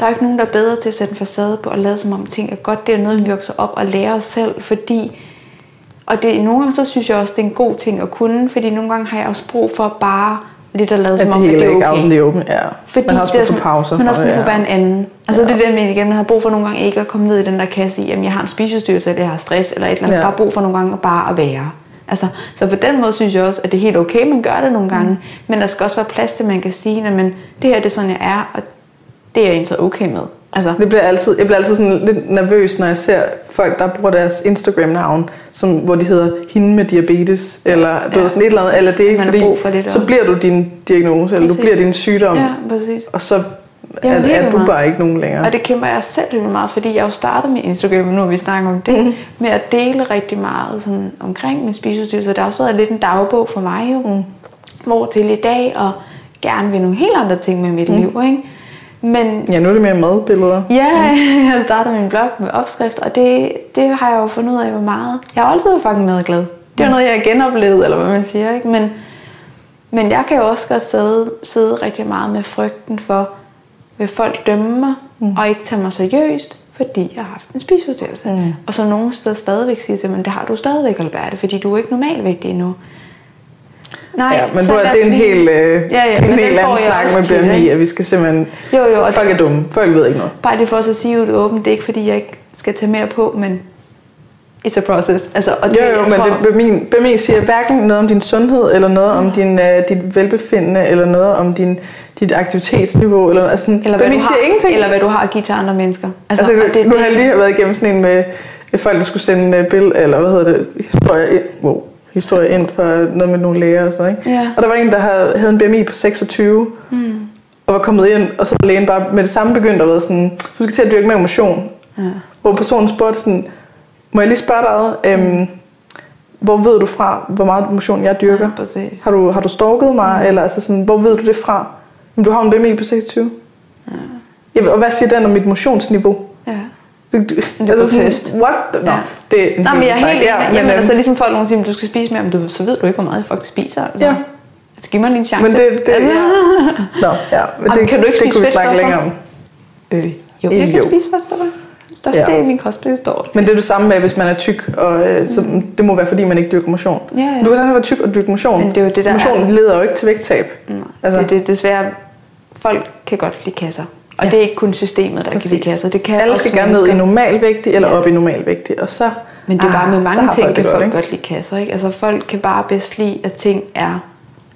der er ikke nogen, der er bedre til at sætte en facade på og lade som om ting er godt. Det er noget, vi vokser op og lærer os selv, fordi Og det, nogle gange så synes jeg også, det er en god ting at kunne, fordi nogle gange har jeg også brug for bare lidt at lade At som om, at det er okay. out in the open. Ja. Fordi man har også brug for pauser. Man har også brug for ja. bare en anden. Altså Ja. det er det, jeg igen. Man har brug for nogle gange ikke at komme ned i den der kasse i, at jeg har en spiseforstyrrelse, eller jeg har stress, eller et eller andet. Ja. Bare brug for nogle gange bare at være. Altså, så på den måde synes jeg også, at det er helt okay, man gør det nogle gange. Mm. Men der skal også være plads til, at man kan sige, at det her det er sådan, jeg er, og det er jeg egentlig okay med. Altså, Det bliver altid, jeg bliver altid sådan lidt nervøs, når jeg ser folk, der bruger deres Instagram-navn, som, hvor de hedder hende med diabetes, eller du Ja. ved, sådan et eller andet, eller det er ikke fordi, for det så bliver du din diagnose, eller du bliver din sygdom, ja, præcis. og så Jamen, er, er du meget. bare ikke nogen længere. Og det kæmper jeg selv helt meget, fordi jeg jo startede med Instagram, nu vi snakket om det, Mhm. med at dele rigtig meget sådan, omkring min spiseforstyrrelse. Det har også været lidt en dagbog for mig jo, mm. hvor til i dag, og gerne vil nogle helt andre ting med mit mm. liv. Ikke? Men Ja, nu er det mere madbilleder. ja, jeg startede min blog med opskrifter, og det, det har jeg jo fundet ud af, hvor meget. Jeg har altid været fucking madglad. Det er noget, jeg har genoplevet, eller hvad man siger. Ikke? Men, men jeg kan jo også godt sidde, sidde rigtig meget med frygten for, vil folk dømme mig, mm. og ikke tage mig seriøst, fordi jeg har haft en spiseforstyrrelse. Mm. Og så nogen steder stadigvæk siger til mig, det har du stadigvæk, Alberte, fordi du er ikke normalvægtig endnu. Nej, Ja, men du, det er en helt, øh, Ja, ja, en helt anden snak med BMI, at vi skal simpelthen... Jo, jo, og Folk er dumme. Folk ved ikke noget. Bare lige for os at sige det åbent, det er ikke fordi, jeg ikke skal tage mere på, men it's a process. Altså, og det, Jo, jo, jeg men tror, det, BMI, BMI siger hverken noget om din sundhed, eller noget om din, uh, dit velbefindende, eller noget om din, dit aktivitetsniveau. Eller, altså, sådan, eller, hvad BMI du siger har, ingenting. eller hvad du har at give til andre mennesker. Altså, altså nu har jeg lige været igennem sådan en med folk, der skulle sende uh, bill, eller hvad hedder det, historie ind, wow, historie ind for noget med nogle læger og sådan ikke? Ja. Og der var en, der havde, havde en BMI på 26, mm. og var kommet ind, og så lægen bare med det samme begyndt at være sådan, du skal til at dyrke mere motion. Ja. Hvor personen spurgte sådan, må jeg lige spørge dig, øhm, hvor ved du fra, hvor meget motion jeg dyrker? Ja, præcis. Har du, har du stalket mig, mm. eller altså sådan, hvor ved du det fra? Jamen, du har en BMI på 26. Ja. Jamen, og hvad siger den om mit motionsniveau? Ja. Du, du, altså på sådan, test. what? Nå, Ja. det er Nej, men jeg er helt enig. Ja, Ja, Jamen, øhm, altså ligesom folk nogle siger, du skal spise mere, men du, så ved du ikke, hvor meget faktisk spiser. Altså. Ja. Altså, giv mig lige en chance. Men det, det, altså, ja. Nå, ja, men Jamen, det, kan du ikke det spise kunne vi snakke længere om. øh, jo, jeg kan Jo. spise fedtstoffer. Største Ja. del af min kost består. Men det er det samme med, hvis man er tyk, og øh, så, det må være, fordi man ikke dyrker motion. Ja, ja. Du kan sagtens være tyk og dyrke motion. Men det er jo det, der motion er- leder jo ikke til vægttab. Mm. Altså- Altså, det, det er desværre, folk kan godt lide kasser. Og Ja. det er ikke kun systemet, der Præcis. kan kasser. Det kan Alle også skal gerne ned i normalvægtig eller Ja. op i normalvægtig, og så... Men det er bare med ah, så mange ting, folk kan folk ikke? godt lide kasser. Ikke? Altså folk kan bare bedst lide, at ting er,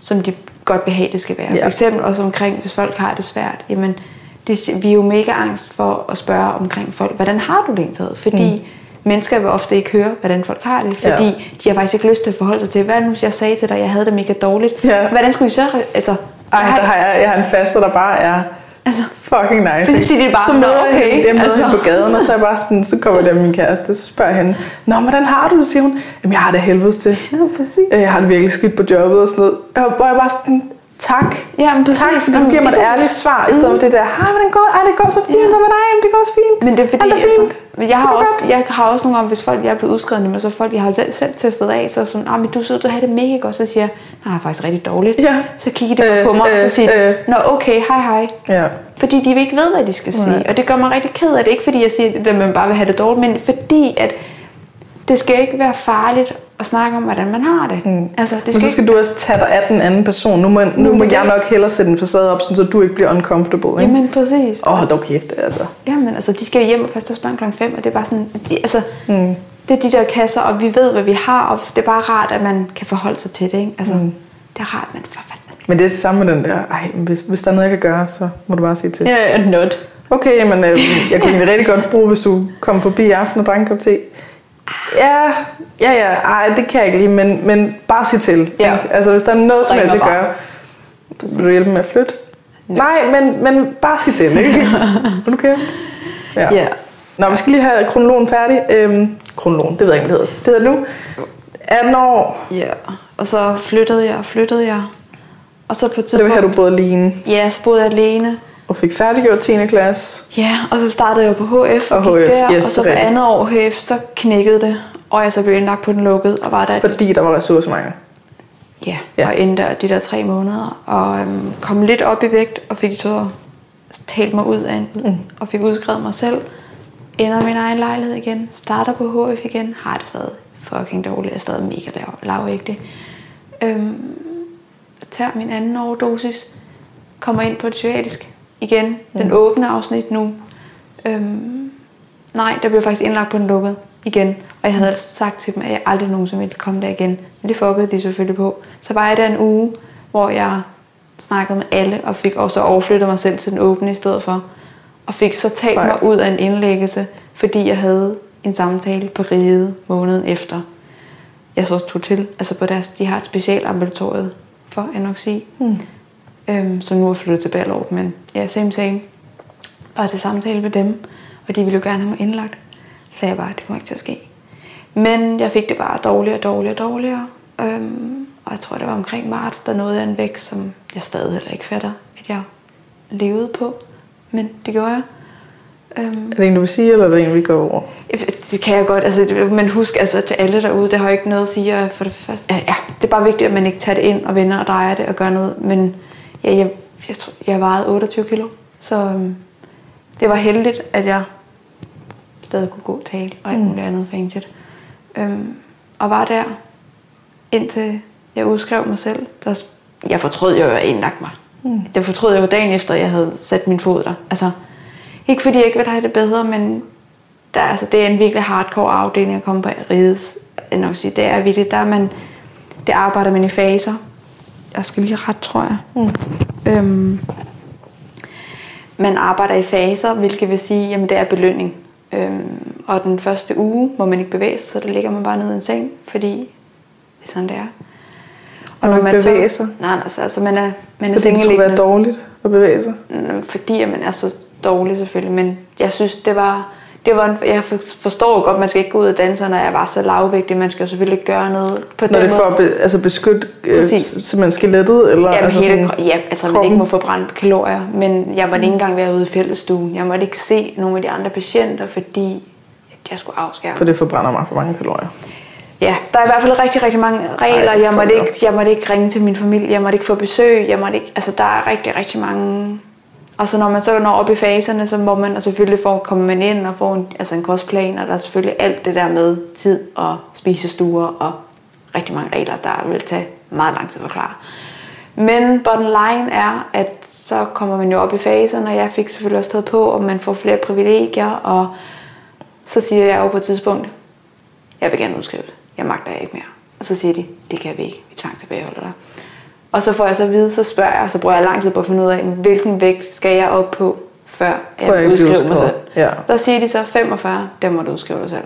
som de godt vil have, det skal være. Ja. For eksempel også omkring, hvis folk har det svært. Jamen, det, vi er jo mega angst for at spørge omkring folk, hvordan har du det egentlig? Fordi mm. mennesker vil ofte ikke høre, hvordan folk har det. Fordi Ja. de har faktisk ikke lyst til at forholde sig til, hvad nu hvis jeg sagde til dig, jeg havde det mega dårligt. Ja. Hvordan skulle I så... Altså, Ej, jeg har- der har jeg, jeg har en faster, der bare er altså, fucking nice. Så siger de bare, så "Nå, møder jeg okay." hende, jeg møder Altså. hende på gaden, og så, er bare sådan, så kommer der min kæreste, så spørger hende, Nå, hvordan har du det, siger hun. Jamen, jeg har det helvedes til. ja, præcis. Øh, Jeg har det virkelig skidt på jobbet og sådan noget. Og jeg bare sådan, tak. Ja, men præcis. Tak, fordi du giver mig et ærligt svar, i stedet for det der, hej, hvordan går det? Ej, det går så fint, Ja. hvad med dig? Jamen, det går også fint. Men det er fordi, Alt er fint. altså, jeg, har også, godt. jeg har også nogle gange, hvis folk, jeg er blevet udskrevet, men så folk, jeg har selv, testet af, så er sådan, ah, men du ud til at have det mega godt, så siger jeg, nej, jeg faktisk rigtig dårligt. Ja. Så kigger de Øh, på mig, og øh, så siger de, øh. nå okay, hej hej. Ja. Fordi de ikke ved, hvad de skal sige. Nej. Og det gør mig rigtig ked af det. Ikke fordi jeg siger, det, at man bare vil have det dårligt, men fordi at det skal ikke være farligt at snakke om, hvordan man har det. Mm. Altså, det Men skal så skal ikke, du også tage dig af den anden person. Nu må, nu Nu må jeg nok hellere sætte en facade op, så du ikke bliver uncomfortable. Ikke? Jamen præcis. Åh, oh, dog kæft, altså. Jamen, altså, de skal jo hjem og passe deres børn klokken 5, og det er bare sådan, de, altså, mm. det er de der kasser, og vi ved, hvad vi har, og det er bare rart, at man kan forholde sig til det, ikke? Altså, mm. det er rart, men. Men det er det samme med den der, ej, hvis, hvis der er noget, jeg kan gøre, så må du bare sige til. Ja, not. Okay, men øh, jeg kunne egentlig rigtig godt bruge, hvis du kom forbi i aften og drak en kop te. Ja, ja, ja, ej, det kan jeg ikke lige, men, men bare sig til. Ja. Ikke? Altså, hvis der er noget, som jeg skal gøre, vil du hjælpe med at flytte? Nej, men, men bare sig til, ikke? Er du okay? Ja. Ja. Nå, vi skal lige have kronologen færdig. Øhm, kronologen, det ved jeg ikke, hvad det hedder. Det hedder nu 18 år. Ja, og så flyttede jeg og flyttede jeg. Og så på et Så det var her, tidspunkt... du boede alene Ja, så boede jeg alene. Og fik færdiggjort 10. klasse. Ja, og så startede jeg på HF og, Og HF, der. yes, og så på andet år HF, så knækkede det. Og jeg så blev indlagt på den lukkede, og var der Fordi der var ressourcemangel. Ja, Ja. og endte der de der tre måneder, og øhm, kom lidt op i vægt, og fik så talt mig ud af en, mm. og fik udskrevet mig selv. Ender min egen lejlighed igen, starter på HF igen, har det stadig fucking dårlig. Jeg er stadig mega lav, lavvægtig. Øhm, tager min anden overdosis. Kommer ind på det psykiatrisk igen. Mm. Den åbne afsnit nu. Øhm, nej, der blev faktisk indlagt på den lukket igen. Og jeg havde sagt til dem, at jeg aldrig nogensinde ville komme der igen. Men det fuckede de selvfølgelig på. Så var jeg der en uge, hvor jeg snakkede med alle, og fik også overflyttet mig selv til den åbne i stedet for. Og fik så talt mig ud af en indlæggelse, fordi jeg havde en samtale på riget måneden efter. Jeg så tog til, altså på deres, de har et specialambulatoriet for anoreksi, mm. Øhm, som nu er flyttet til Ballerup, men ja, same same. Bare til samtale med dem, og de ville jo gerne have mig indlagt. Så jeg bare, det kommer ikke til at ske. Men jeg fik det bare dårligere og dårligere og dårligere. Øhm, og jeg tror, det var omkring marts, der nåede jeg en vægt, som jeg stadig heller ikke fatter, at jeg levede på. Men det gjorde jeg. Øhm, er det en, du vil sige, eller er det en, vi går over? Det kan jeg godt. Altså, men husk altså, til alle derude, det har ikke noget at sige. For det første, ja, ja, det er bare vigtigt, at man ikke tager det ind og vender og drejer det og gør noget. Men ja, jeg, jeg, tror, jeg vejede 28 kilo. Så øhm, det var heldigt, at jeg stadig kunne gå tale og alt mm. muligt andet fængsigt. Øhm, og var der indtil jeg udskrev mig selv. Der, jeg fortrød jo, at jeg indlagt mig. Mm. Det fortrød jeg jo dagen efter, jeg havde sat min fod der. Altså, ikke fordi jeg ikke vil have det bedre, men der, altså, det er en virkelig hardcore afdeling at komme på rides. Nok sige. Det er virkelig, der man, det arbejder man i faser. Jeg skal lige ret, tror jeg. Mm. Øhm, man arbejder i faser, hvilket vil sige, at det er belønning. Øhm, og den første uge må man ikke bevæge sig, så der ligger man bare nede i en seng, fordi det er sådan, det er. Og når man bevæger sig? Nej, altså, altså man er, man er Fordi det skulle være dårligt at bevæge sig? Fordi at man er så dårlig selvfølgelig, men jeg synes, det var... Det var en, jeg forstår godt, man skal ikke gå ud og danse, når jeg var så lavvægtig. Man skal jo selvfølgelig ikke gøre noget på Når det er for at be, altså beskytte øh, simpelthen skelettet? Eller, Jamen, altså hele, sådan, ja, altså kroppen. man ikke må få brændt kalorier. Men jeg måtte ikke engang være ude i fællestuen. Jeg måtte ikke se nogle af de andre patienter, fordi jeg skulle afskære. For det forbrænder mig for mange kalorier. Ja, der er i hvert fald rigtig, rigtig mange regler. Ej, jeg, måtte ikke, jeg måtte ikke ringe til min familie, jeg måtte ikke få besøg, jeg måtte ikke, altså der er rigtig, rigtig mange... Og så når man så når op i faserne, så må man, og selvfølgelig får, kommer man ind og får en, altså en kostplan, og der er selvfølgelig alt det der med tid og spisestuer og rigtig mange regler, der vil tage meget lang tid at forklare. Men bottom line er, at så kommer man jo op i faserne, og jeg fik selvfølgelig også taget på, og man får flere privilegier, og så siger jeg jo på et tidspunkt, jeg vil gerne udskrive det jeg magter jeg ikke mere. Og så siger de, det kan vi ikke, vi tvang tilbageholder dig. Og så får jeg så at vide, så spørger jeg, så bruger jeg lang tid på at finde ud af, hvilken vægt skal jeg op på, før jeg, jeg udskriver mig selv. Ja. Der siger de så 45, der må du udskrive dig selv.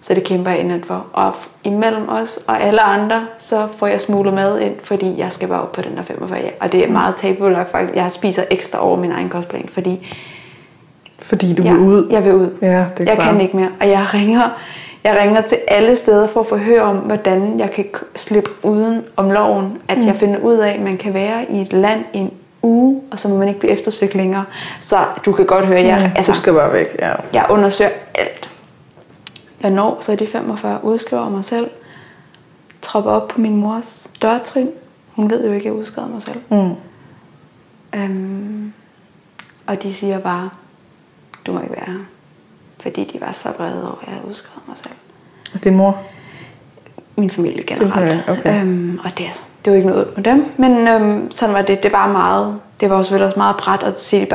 Så det kæmper jeg indenfor. for. Og imellem os og alle andre, så får jeg smuglet mad ind, fordi jeg skal bare op på den der 45. Ja. Og det er meget tabubelagt faktisk. Jeg spiser ekstra over min egen kostplan, fordi... Fordi du vil ud? Jeg vil ud. Ja, det er jeg klar. kan ikke mere. Og jeg ringer jeg ringer til alle steder for at få høre om, hvordan jeg kan slippe uden om loven. At mm. jeg finder ud af, at man kan være i et land i en uge, og så må man ikke blive eftersøgt længere. Så du kan godt høre, at jeg, mm, altså, du skal bare væk. Ja. jeg undersøger alt. Jeg når så er de 45, udskriver mig selv, tropper op på min mors dørtrin. Hun ved jo ikke, at jeg udskriver mig selv. Mm. Øhm, og de siger bare, du må ikke være her fordi de var så vrede over, at jeg havde udskrevet mig selv. Og din mor? Min familie generelt. Okay. Øhm, og det, altså, det var ikke noget med dem, men øhm, sådan var det. Det var meget, det var også også meget bræt at sige i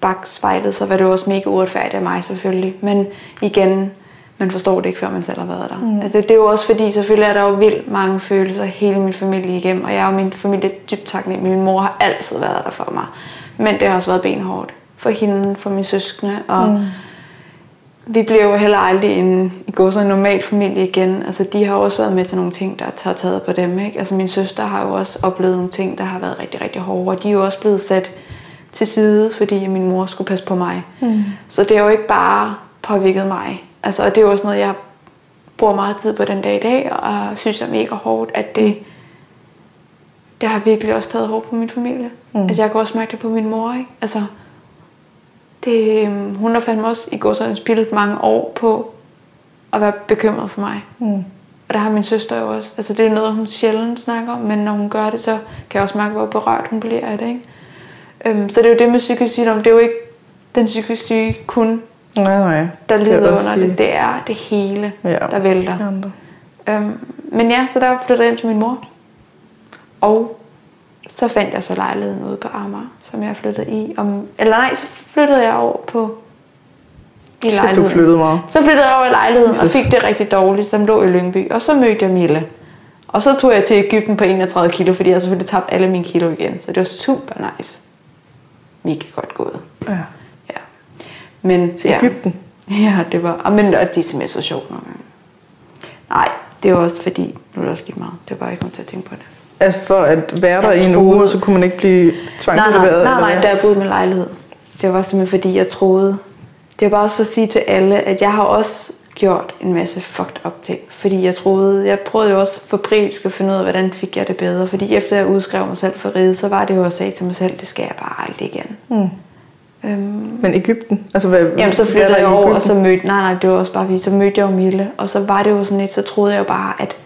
bagspejlet, så var det også mega uretfærdigt af mig selvfølgelig. Men igen, man forstår det ikke, før man selv har været der. Mm. Altså, det er jo også fordi, selvfølgelig er der jo vildt mange følelser hele min familie igennem, og jeg og min familie er dybt taknemmelig. Min mor har altid været der for mig. Men det har også været benhårdt for hende, for mine søskende, og mm vi blev jo heller aldrig en, i går så en normal familie igen. Altså, de har også været med til nogle ting, der har taget på dem. Ikke? Altså, min søster har jo også oplevet nogle ting, der har været rigtig, rigtig hårde. Og de er jo også blevet sat til side, fordi min mor skulle passe på mig. Mm. Så det er jo ikke bare påvirket mig. Altså, og det er jo også noget, jeg bruger meget tid på den dag i dag, og synes er mega hårdt, at det, det har virkelig også taget hårdt på min familie. Mm. Altså, jeg kan også mærke det på min mor. Ikke? Altså, det, øhm, hun har fandme også i går sådan spillet mange år på at være bekymret for mig. Mm. Og der har min søster jo også. Altså det er noget, hun sjældent snakker om, men når hun gør det, så kan jeg også mærke, hvor berørt hun bliver af det. Ikke? Øhm, så det er jo det med psykisk sygdom. Det er jo ikke den psykisk syge kun Nej, nej. der Det er lider også under de- det. Det er det hele, Ja. der vælter. Andre. Øhm, men ja, så der flyttede jeg ind til min mor. Og så fandt jeg så lejligheden ude på Amager, som jeg flyttede i. Om, eller nej, så flyttede jeg over på i Synes du flyttede meget. Så flyttede jeg over i lejligheden og Jesus. fik det rigtig dårligt, som lå i Lyngby. Og så mødte jeg Mille. Og så tog jeg til Ægypten på 31 kilo, fordi jeg selvfølgelig tabt alle mine kilo igen. Så det var super nice. Mega godt gået. Ja. Ja. Men, Til ja. Ægypten. Ja, det var... Og, men, og det er simpelthen så sjovt nogle gange. Nej, det var også fordi... Nu er det også lige meget. Det var bare, jeg kom til at tænke på det. Altså for at være der i en uge, og så kunne man ikke blive Nej, nej, nej, nej, da jeg boede min lejlighed. Det var simpelthen fordi, jeg troede... Det var bare også for at sige til alle, at jeg har også gjort en masse fucked up ting. Fordi jeg troede... Jeg prøvede jo også febrilsk at finde ud af, hvordan fik jeg det bedre. Fordi efter jeg udskrev mig selv for riget, så var det jo, at sagde til mig selv, det skal jeg bare aldrig igen. Mm. Øhm, Men Ægypten? Altså, hvad, Jamen, så flyttede der jeg over, og så mødte, nej, nej, det var også bare, fordi så mødte jeg jo Mille, og så var det jo sådan lidt, så troede jeg jo bare, at,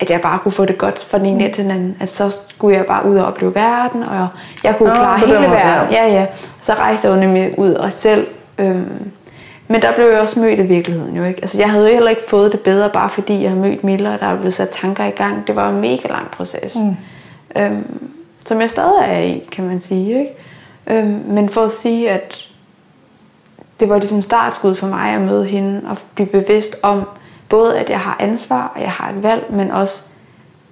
at jeg bare kunne få det godt fra den ene til den anden. At så skulle jeg bare ud og opleve verden, og jeg kunne Nå, klare hele måde, verden. Ja. ja, Så rejste jeg jo nemlig ud og selv. Øhm, men der blev jeg også mødt i virkeligheden jo ikke. Altså jeg havde jo heller ikke fået det bedre, bare fordi jeg havde mødt Mille, og der blev sat tanker i gang. Det var en mega lang proces. Mm. Øhm, som jeg stadig er i, kan man sige. Ikke? Øhm, men for at sige, at det var ligesom startskud for mig at møde hende og blive bevidst om, både at jeg har ansvar, og jeg har et valg, men også,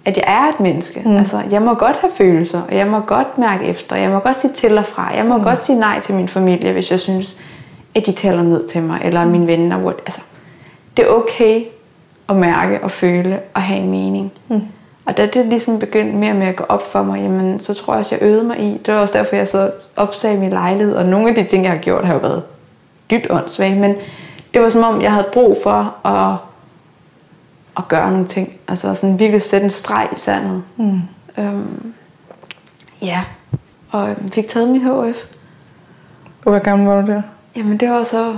at jeg er et menneske. Mm. Altså, jeg må godt have følelser, og jeg må godt mærke efter, jeg må godt sige til og fra, jeg må mm. godt sige nej til min familie, hvis jeg synes, at de taler ned til mig, eller mine venner. What, altså, det er okay at mærke og føle og have en mening. Mm. Og da det ligesom begyndte mere og mere at gå op for mig, jamen, så tror jeg også, jeg øvede mig i. Det var også derfor, jeg så opsagde min lejlighed, og nogle af de ting, jeg har gjort, har jo været dybt åndssvage, men det var som om, jeg havde brug for at, at gøre nogle ting. Altså sådan virkelig sætte en streg i sandet. Mm. Øhm, ja, og øhm, fik taget min HF. Og hvor gammel var du der? Jamen det var så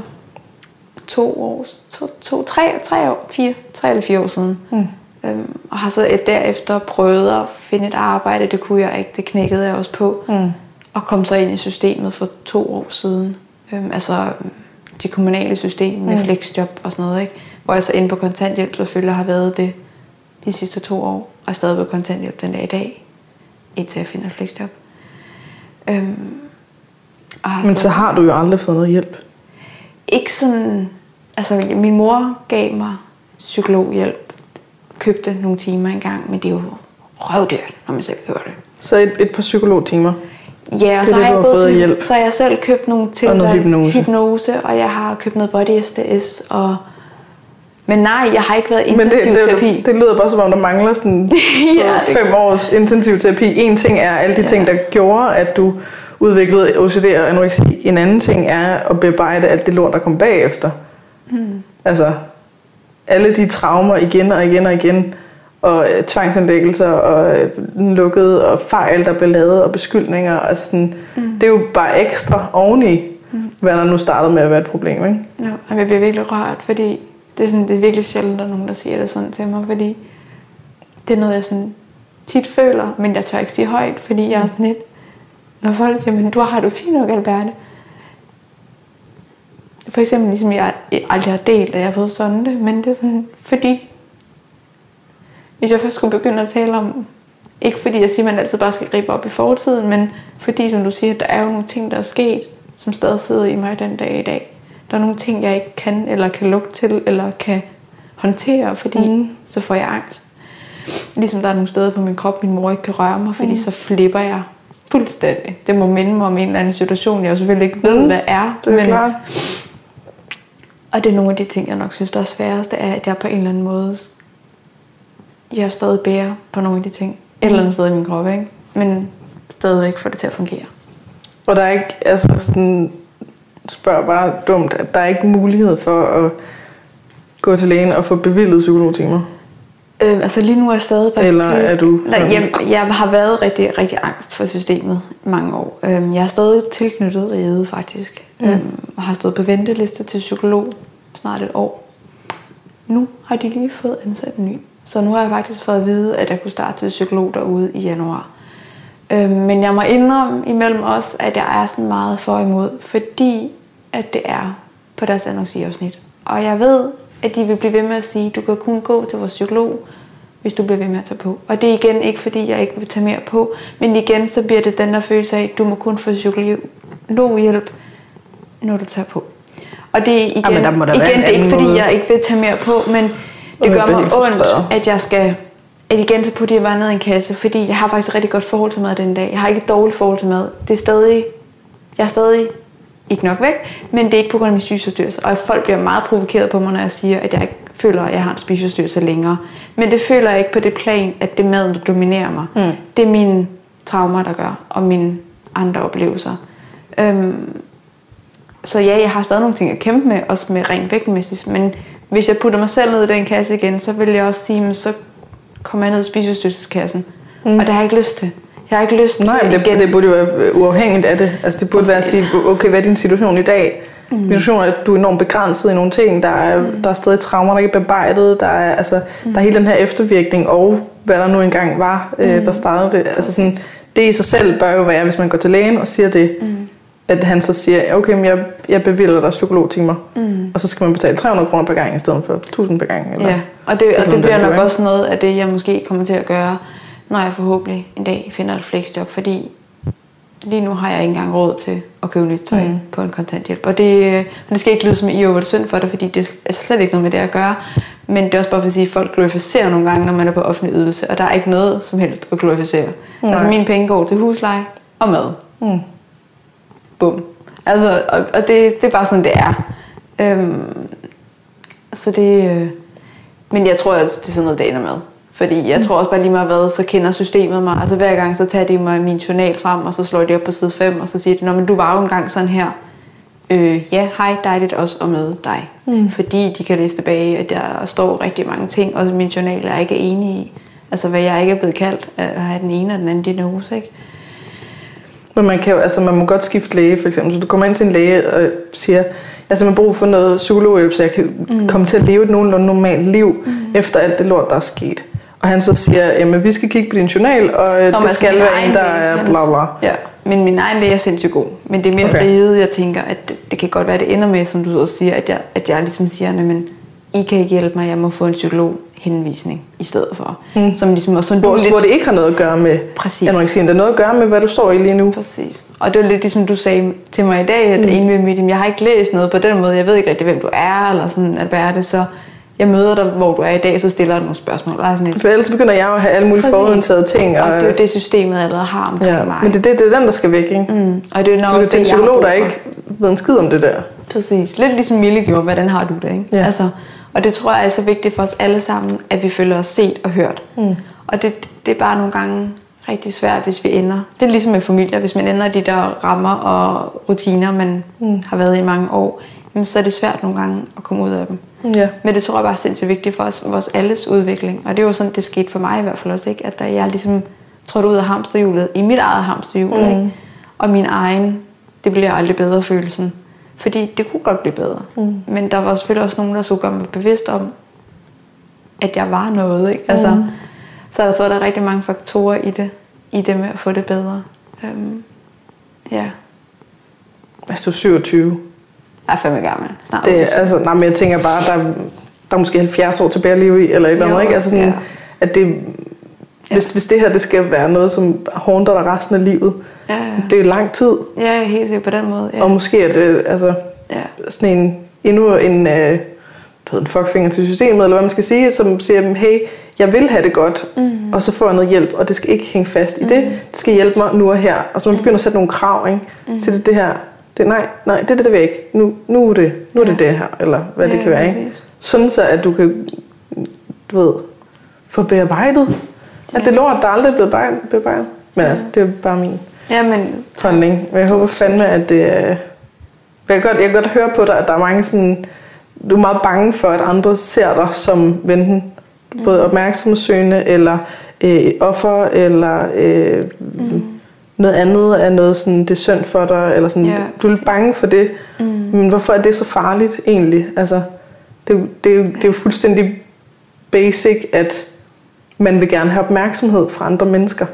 to år, to, to tre, tre år, fire, tre eller fire år siden. Mm. Øhm, og har så et derefter prøvet at finde et arbejde. Det kunne jeg ikke, det knækkede jeg også på. Mm. Og kom så ind i systemet for to år siden. Øhm, altså øhm, det kommunale system med mm. flexjob og sådan noget. Ikke? Hvor jeg så inde på kontanthjælp selvfølgelig har været det de sidste to år. Og stadig på kontanthjælp den dag i dag. Indtil jeg finder et flexjob. Øhm, og har Men så har du jo aldrig fået noget hjælp. ikke sådan... Altså, min mor gav mig psykologhjælp. Købte nogle timer engang, men det er jo røvdyrt, når man selv køber det. Så et, et par psykologtimer. Ja, og Det så er har det, jeg gået hjælp. Så har jeg selv købt nogle til Og noget hypnose. hypnose, og jeg har købt noget body SDS, og... Men nej, jeg har ikke været Men det, intensiv det, terapi. det, det lyder bare som om, der mangler sådan Ja, fem års intensiv terapi. En ting er alle de ja. ting, der gjorde, at du udviklede OCD og anoreksi. En anden ting er at bearbejde alt det lort, der kom bagefter. Mm. Altså, alle de traumer igen og igen og igen, og øh, tvangsindlæggelser, og øh, lukkede, og fejl, der blev lavet, og beskyldninger. Altså sådan, mm. Det er jo bare ekstra oveni, mm. hvad der nu startede med at være et problem. Ikke? Ja, og jeg bliver virkelig rørt, fordi det er, sådan, det er virkelig sjældent, at der er nogen, der siger det sådan til mig, fordi det er noget, jeg sådan tit føler, men jeg tør ikke sige højt, fordi jeg er sådan lidt, når folk siger, men du har det fint nok, Alberte. For eksempel, ligesom jeg aldrig har delt, at jeg har fået sådan det, men det er sådan, fordi hvis jeg først skulle begynde at tale om, ikke fordi jeg siger, at man altid bare skal gribe op i fortiden, men fordi, som du siger, der er jo nogle ting, der er sket, som stadig sidder i mig den dag i dag. Der er nogle ting, jeg ikke kan, eller kan lugte til, eller kan håndtere, fordi mm. så får jeg angst. Ligesom der er nogle steder på min krop, min mor ikke kan røre mig, fordi mm. så flipper jeg fuldstændig. Det må minde mig om en eller anden situation, jeg jo selvfølgelig ikke ved, Mm. hvad er. Det er klart. Og det er nogle af de ting, jeg nok synes, der er sværest, er, at jeg på en eller anden måde, jeg er stadig bærer på nogle af de ting. Et eller andet sted i min krop, ikke? Men stadigvæk får det til at fungere. Og der er ikke, altså sådan, spørger bare dumt, at der er ikke mulighed for at gå til lægen og få bevillet psykologtimer. Øhm, altså lige nu er jeg stadig faktisk Eller er du Nej, jeg, jeg har været rigtig, rigtig angst for systemet mange år. Øhm, jeg er stadig tilknyttet riget faktisk. Mm. Øhm, og har stået på venteliste til psykolog snart et år. Nu har de lige fået ansat en ny. Så nu har jeg faktisk fået at vide, at jeg kunne starte til psykolog derude i januar. Øhm, men jeg må indrømme imellem os, at jeg er sådan meget for imod, fordi at det er på deres annoncieafsnit. Og jeg ved, at de vil blive ved med at sige, du kan kun gå til vores psykolog, hvis du bliver ved med at tage på. Og det er igen ikke, fordi jeg ikke vil tage mere på, men igen, så bliver det den der følelse af, at du må kun få psykologhjælp, når du tager på. Og det er igen, Jamen, der må der igen en det er ikke fordi, måde. jeg ikke vil tage mere på, men det gør mig ondt, at jeg skal at igen så putte jeg bare ned i en kasse, fordi jeg har faktisk et rigtig godt forhold til mad den dag. Jeg har ikke et dårligt forhold til mad. Det er stadig, jeg er stadig ikke nok væk, men det er ikke på grund af min spiseforstyrrelse. Og folk bliver meget provokeret på mig, når jeg siger, at jeg ikke føler, at jeg har en spiseforstyrrelse længere. Men det føler jeg ikke på det plan, at det er maden, der dominerer mig. Mm. Det er mine traumer, der gør, og mine andre oplevelser. Øhm, så ja, jeg har stadig nogle ting at kæmpe med, også med rent vægtmæssigt. Men hvis jeg putter mig selv ned i den kasse igen, så vil jeg også sige, men så kommer jeg ned i spiseforstyrrelseskassen. Mm. Og det har jeg ikke lyst til. Jeg har ikke lyst Nej, til men det, igen. det burde jo være uafhængigt af det. Altså det burde være at Præcis. sige, okay, hvad er din situation i dag? Mm. Min situation er, at du er enormt begrænset i nogle ting. Der er, mm. der er stadig traumer, der ikke er bearbejdet. Der er, altså, mm. der er hele den her eftervirkning, og hvad der nu engang var, mm. øh, der startede det. Altså sådan, det i sig selv bør jo være, hvis man går til lægen og siger det, mm. at han så siger, okay, men jeg, jeg bevilger dig psykologtimer. Mm. Og så skal man betale 300 kroner per gang, i stedet for 1000 per gang. Eller, Ja, og det, og sådan det bliver nok også noget af det, jeg måske kommer til at gøre, når jeg forhåbentlig en dag finder et flexjob, fordi lige nu har jeg ikke engang råd til at købe nyt tøj mm. på en kontanthjælp. Og det, øh, det skal ikke lyde som, I var det synd for dig, fordi det er slet ikke noget med det at gøre. Men det er også bare for at sige, at folk glorificerer nogle gange, når man er på offentlig ydelse, og der er ikke noget som helst at glorificere. Nej. Altså mine penge går til husleje og mad. Mm. Bum. Altså, og, og det, det er bare sådan, det er. Øhm, så det... Øh, men jeg tror, at det er sådan noget, det ender med. Fordi jeg tror også bare lige meget hvad, så kender systemet mig. Altså hver gang, så tager de mig min journal frem, og så slår de op på side 5, og så siger de, Nå, men du var jo engang sådan her. Øh, ja, hej, dejligt også at møde dig. Mm. Fordi de kan læse tilbage, at der står rigtig mange ting, og min journal er ikke enig i. Altså hvad jeg ikke er blevet kaldt, at have den ene og den anden diagnose, ikke? Men man, kan altså man må godt skifte læge, for eksempel. Så du kommer ind til en læge og siger, jeg har simpelthen brug for noget psykologhjælp, så jeg kan mm. komme til at leve et nogenlunde normalt liv, mm. efter alt det lort, der er sket. Og han så siger, at vi skal kigge på din journal, og øh, Nå, men det skal min være en, der er bla bla. Ja, men min egen læge er sindssygt god. Men det er mere Okay. riget, jeg tænker, at det, det kan godt være, at det ender med, som du også siger, at jeg, at jeg ligesom siger, men I kan ikke hjælpe mig, jeg må få en psykolog henvisning i stedet for. Mm. Som ligesom også sådan, Hvor, lidt, hvor det ikke har noget at gøre med Præcis. anoreksien. Det har noget at gøre med, hvad du står i lige nu. Præcis. Og det var lidt ligesom du sagde til mig i dag, at mm. inde ved mit, jeg har ikke læst noget på den måde, jeg ved ikke rigtig, hvem du er, eller sådan, at hvad er det, så jeg møder dig, hvor du er i dag, så stiller jeg nogle spørgsmål. Og, sådan lidt, For ellers begynder jeg at have alle mulige forudtaget ting. og det er jo det, systemet allerede har omkring ja, mig. men det, det, det er den, der skal væk, ikke? mm. Og det er nok Du også en psykolog, der ikke ved en skid om det der. Præcis. Lidt ligesom Mille gjorde, hvordan har du det, ikke? Ja. Altså, og det tror jeg er så vigtigt for os alle sammen, at vi føler os set og hørt. Mm. Og det, det er bare nogle gange rigtig svært, hvis vi ender. Det er ligesom med familier. Hvis man ender de der rammer og rutiner, man mm. har været i mange år, så er det svært nogle gange at komme ud af dem. Ja. Men det tror jeg bare er sindssygt vigtigt for os, vores alles udvikling. Og det er jo sådan, det skete for mig i hvert fald også, ikke? at da jeg ligesom trådte ud af hamsterhjulet, i mit eget hamsterhjul, mm. ikke? og min egen, det bliver aldrig bedre følelsen. Fordi det kunne godt blive bedre. Mm. Men der var selvfølgelig også nogen, der skulle gøre mig bevidst om, at jeg var noget. Ikke? Altså, Mm. Så jeg tror, der er rigtig mange faktorer i det, i det med at få det bedre. Øhm, ja, Altså, du er 27. jeg er fandme gammel. Snart Det, altså, nej, men jeg tænker bare, der, er- der er måske 70 år tilbage at leve i, eller et eller andet, ikke? Altså sådan, ja. at det, hvis, hvis det her det skal være noget, som haunter dig resten af livet, Ja, ja. det er lang tid. Ja, helt sikkert på den måde. Ja. Og måske er det altså, ja. sådan en, endnu en, øh, en fuckfinger til systemet, eller hvad man skal sige, som siger, hey, jeg vil have det godt, mm. og så får jeg noget hjælp, og det skal ikke hænge fast i det. Det skal hjælpe mig nu og her. Og så man begynder at sætte nogle krav, ikke? Mm. Så det, det her, det, nej, nej, det, det, det vil jeg ikke. Nu, nu er det, nu er det det her, eller hvad Ja, det kan være, ikke? præcis. Sådan så, at du kan, du ved, få bearbejdet. At det lort, der aldrig er blevet bearbejdet-. Men altså, det er bare min Ja, men holdning. Men jeg håber fandme, at det er... Jeg kan, godt, jeg kan godt høre på dig, at der er mange sådan... Du er meget bange for, at andre ser dig som enten både opmærksomhedssøgende, eller øh, offer, eller øh, mm. Noget andet af noget sådan, det er synd for dig, eller sådan, Ja, du er lidt bange for det. Mm. Men hvorfor er det så farligt egentlig? Altså, det, er jo- det, er jo, det er jo fuldstændig basic, at man vil gerne have opmærksomhed fra andre mennesker.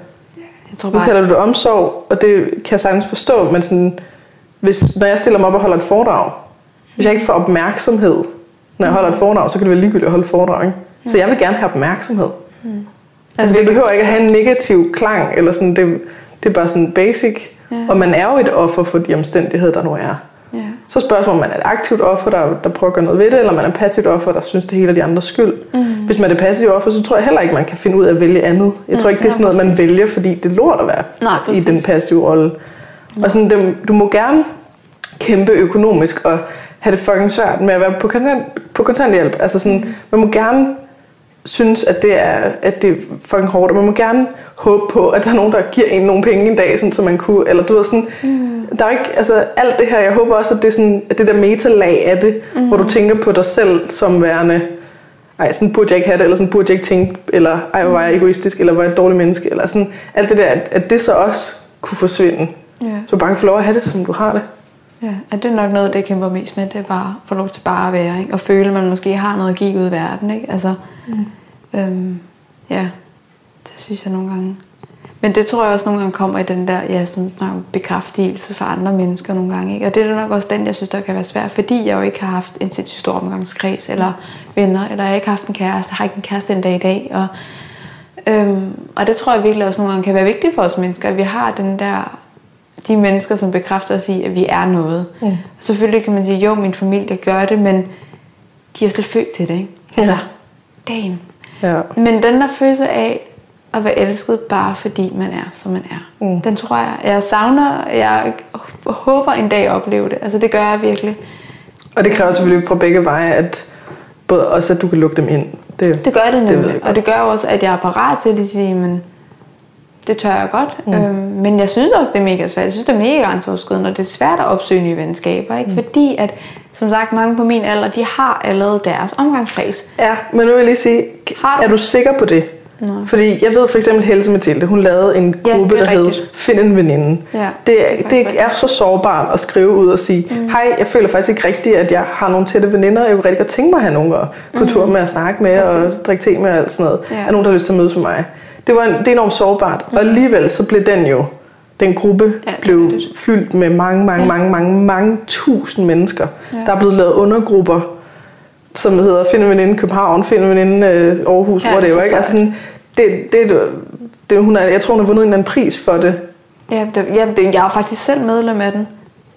jeg tror Nu bare, kalder du det omsorg, og det kan jeg sagtens forstå, men sådan, hvis, når jeg stiller mig op og holder et foredrag, Hvis jeg ikke får opmærksomhed, når jeg holder et foredrag, så kan det være ligegyldigt at holde foredrag. Ikke? Så jeg vil gerne have opmærksomhed. Mm. Altså, det behøver ikke at have en negativ klang, eller sådan, det, det er bare sådan basic. Ja. Og man er jo et offer for de omstændigheder, der nu er. Ja. Så spørgsmålet, om man er et aktivt offer, der, der prøver at gøre noget ved det, eller man er et passivt offer, der synes, det hele er de andres skyld. Mm. Hvis man er passivt offer, så tror jeg heller ikke, man kan finde ud af at vælge andet. Jeg tror ikke, det er sådan noget, man vælger, fordi det er lort at være Nej, i den passive rolle. Ja. Og sådan, det, du må gerne kæmpe økonomisk og have det fucking svært med at være på, kontant, på kontanthjælp. Altså sådan, mm. man må gerne synes, at det er, at det er fucking hårdt, og man må gerne håbe på, at der er nogen, der giver en nogle penge en dag, sådan, så man kunne, eller du ved sådan, mm. der er ikke, altså alt det her, jeg håber også, at det er sådan, at det der metalag af det, mm. hvor du tænker på dig selv som værende, ej, sådan burde jeg ikke have det, eller sådan burde jeg ikke tænke, eller ej, hvor var jeg egoistisk, eller var jeg et dårligt menneske, eller sådan, alt det der, at, at det så også kunne forsvinde. Yeah. Så bare få lov at have det, som du har det. Ja, er det nok noget, det jeg kæmper mest med, det er bare at få lov til bare at være, ikke? og føle, at man måske har noget at give ud i verden. Ikke? Altså, mm. øhm, ja, det synes jeg nogle gange. Men det tror jeg også nogle gange kommer i den der ja, sådan, bekræftelse for andre mennesker nogle gange. Ikke? Og det er nok også den, jeg synes, der kan være svært, fordi jeg jo ikke har haft en sindssygt stor omgangskreds, eller venner, eller jeg har ikke haft en kæreste, har ikke en kæreste den dag i dag. Og, øhm, og det tror jeg virkelig også nogle gange kan være vigtigt for os mennesker, at vi har den der de mennesker, som bekræfter os i, at vi er noget. Mm. Selvfølgelig kan man sige, jo, min familie gør det, men de er slet født til det, ikke? Altså, damn. Ja. Men den der følelse af at være elsket bare fordi man er, som man er, mm. den tror jeg, jeg savner, jeg håber en dag at opleve det. Altså, det gør jeg virkelig. Og det kræver selvfølgelig fra begge veje, at både også, at du kan lukke dem ind. Det, det gør det nemlig. Det og det gør også, at jeg er parat til at sige, men det tør jeg godt. Mm. Øhm, men jeg synes også, det er mega svært. Jeg synes, det er mega grænseoverskridende, og det er svært at opsøge nye venskaber. Ikke? Mm. Fordi at, som sagt, mange på min alder, de har allerede deres omgangskreds. Ja, men nu vil jeg lige sige, har du? er du sikker på det? Nej. Fordi jeg ved for eksempel Helse Mathilde, hun lavede en gruppe, ja, der hed Find en veninde. Ja, det, det, det er så sårbart at skrive ud og sige, mm. hej, jeg føler faktisk ikke rigtigt, at jeg har nogle tætte veninder, jeg kunne rigtig godt tænke mig at have nogen at gå mm. tur med at snakke med Præcis. og drikke te med og alt sådan noget. Ja. Er nogen, der har lyst til at mødes med mig? Det, var en, det er enormt sårbart. Mm. Og alligevel så blev den jo, den gruppe ja, blev det. fyldt med mange, mange, ja. mange, mange, mange tusind mennesker. Ja. Der er blevet lavet undergrupper, som hedder Find en veninde København, Find en veninde øh, Aarhus, ja, whatever. Ikke? Altså sådan, det, det, det, hun er, jeg tror, hun har vundet en eller anden pris for det. Ja, det, ja det, jeg er faktisk selv medlem af den.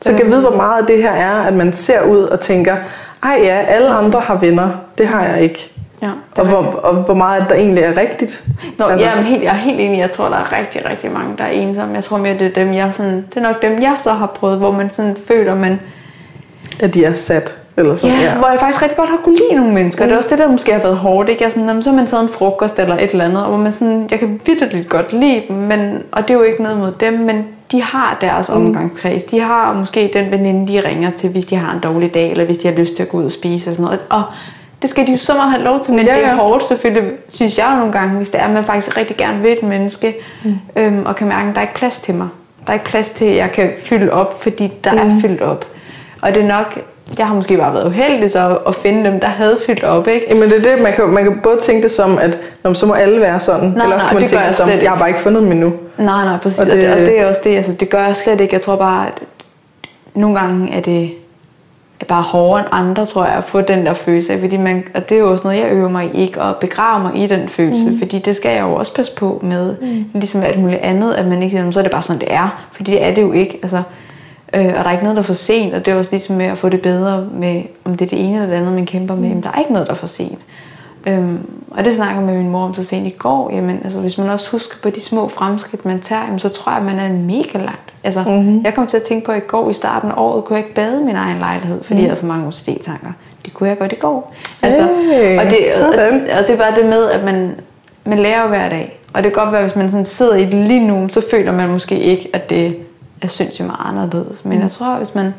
Så kan jeg vide, hvor meget af det her er, at man ser ud og tænker, ej ja, alle andre har venner, det har jeg ikke. Ja, og, hvor, og hvor meget der egentlig er rigtigt. Nå, altså. jeg, er helt, jeg er helt enig. Jeg tror, der er rigtig, rigtig mange, der er ensomme. Jeg tror mere, det er dem, jeg sådan, det er nok dem, jeg så har prøvet, hvor man sådan føler, man... At de er sat. Eller sådan, ja, ja, hvor jeg faktisk rigtig godt har kunne lide nogle mennesker. Mm. Det er også det, der måske har været hårdt. Ikke? Jeg sådan, jamen, så har man taget en frokost eller et eller andet, og hvor man sådan, jeg kan vildt godt lide dem, men, og det er jo ikke noget mod dem, men de har deres mm. omgangskreds. De har måske den veninde, de ringer til, hvis de har en dårlig dag, eller hvis de har lyst til at gå ud og spise og sådan noget. Og det skal de jo så meget have lov til, men ja, ja. det er hårdt selvfølgelig, synes jeg nogle gange, hvis det er, at man faktisk rigtig gerne vil et menneske, mm. øhm, og kan mærke, at der er ikke plads til mig. Der er ikke plads til, at jeg kan fylde op, fordi der mm. er fyldt op. Og det er nok, jeg har måske bare været uheldig så at finde dem, der havde fyldt op, ikke? Jamen det er det, man kan, man kan både tænke det som, at når, så må alle være sådan, nej, eller også kan man tænke det som, jeg har bare ikke fundet dem endnu. Nej, nej, præcis. Og det, og det er også det, altså det gør jeg slet ikke. Jeg tror bare, at nogle gange er det bare hårdere end andre, tror jeg, at få den der følelse. Fordi man, og det er jo også noget, jeg øver mig i, ikke at begrave mig i den følelse. Mm. Fordi det skal jeg jo også passe på med, mm. ligesom alt muligt andet, at man ikke siger, så er det bare sådan, det er. Fordi det er det jo ikke. Altså, øh, og der er ikke noget, der er for sent, og det er også ligesom med at få det bedre med, om det er det ene eller det andet, man kæmper med. Mm. Jamen, der er ikke noget, der er for sent. Øhm, og det snakker med min mor om så sent i går. Jamen, altså, hvis man også husker på de små fremskridt, man tager, jamen, så tror jeg, at man er mega langt. Altså, mm-hmm. Jeg kom til at tænke på, at i går i starten af året, kunne jeg ikke bade min egen lejlighed, fordi mm. jeg havde for mange OCD-tanker. Det kunne jeg godt i går. Altså, hey, og, det, og, og, det er bare det med, at man, man lærer jo hver dag. Og det kan godt være, hvis man sådan sidder i det lige nu, så føler man måske ikke, at det er sindssygt meget anderledes. Men mm. jeg tror, hvis man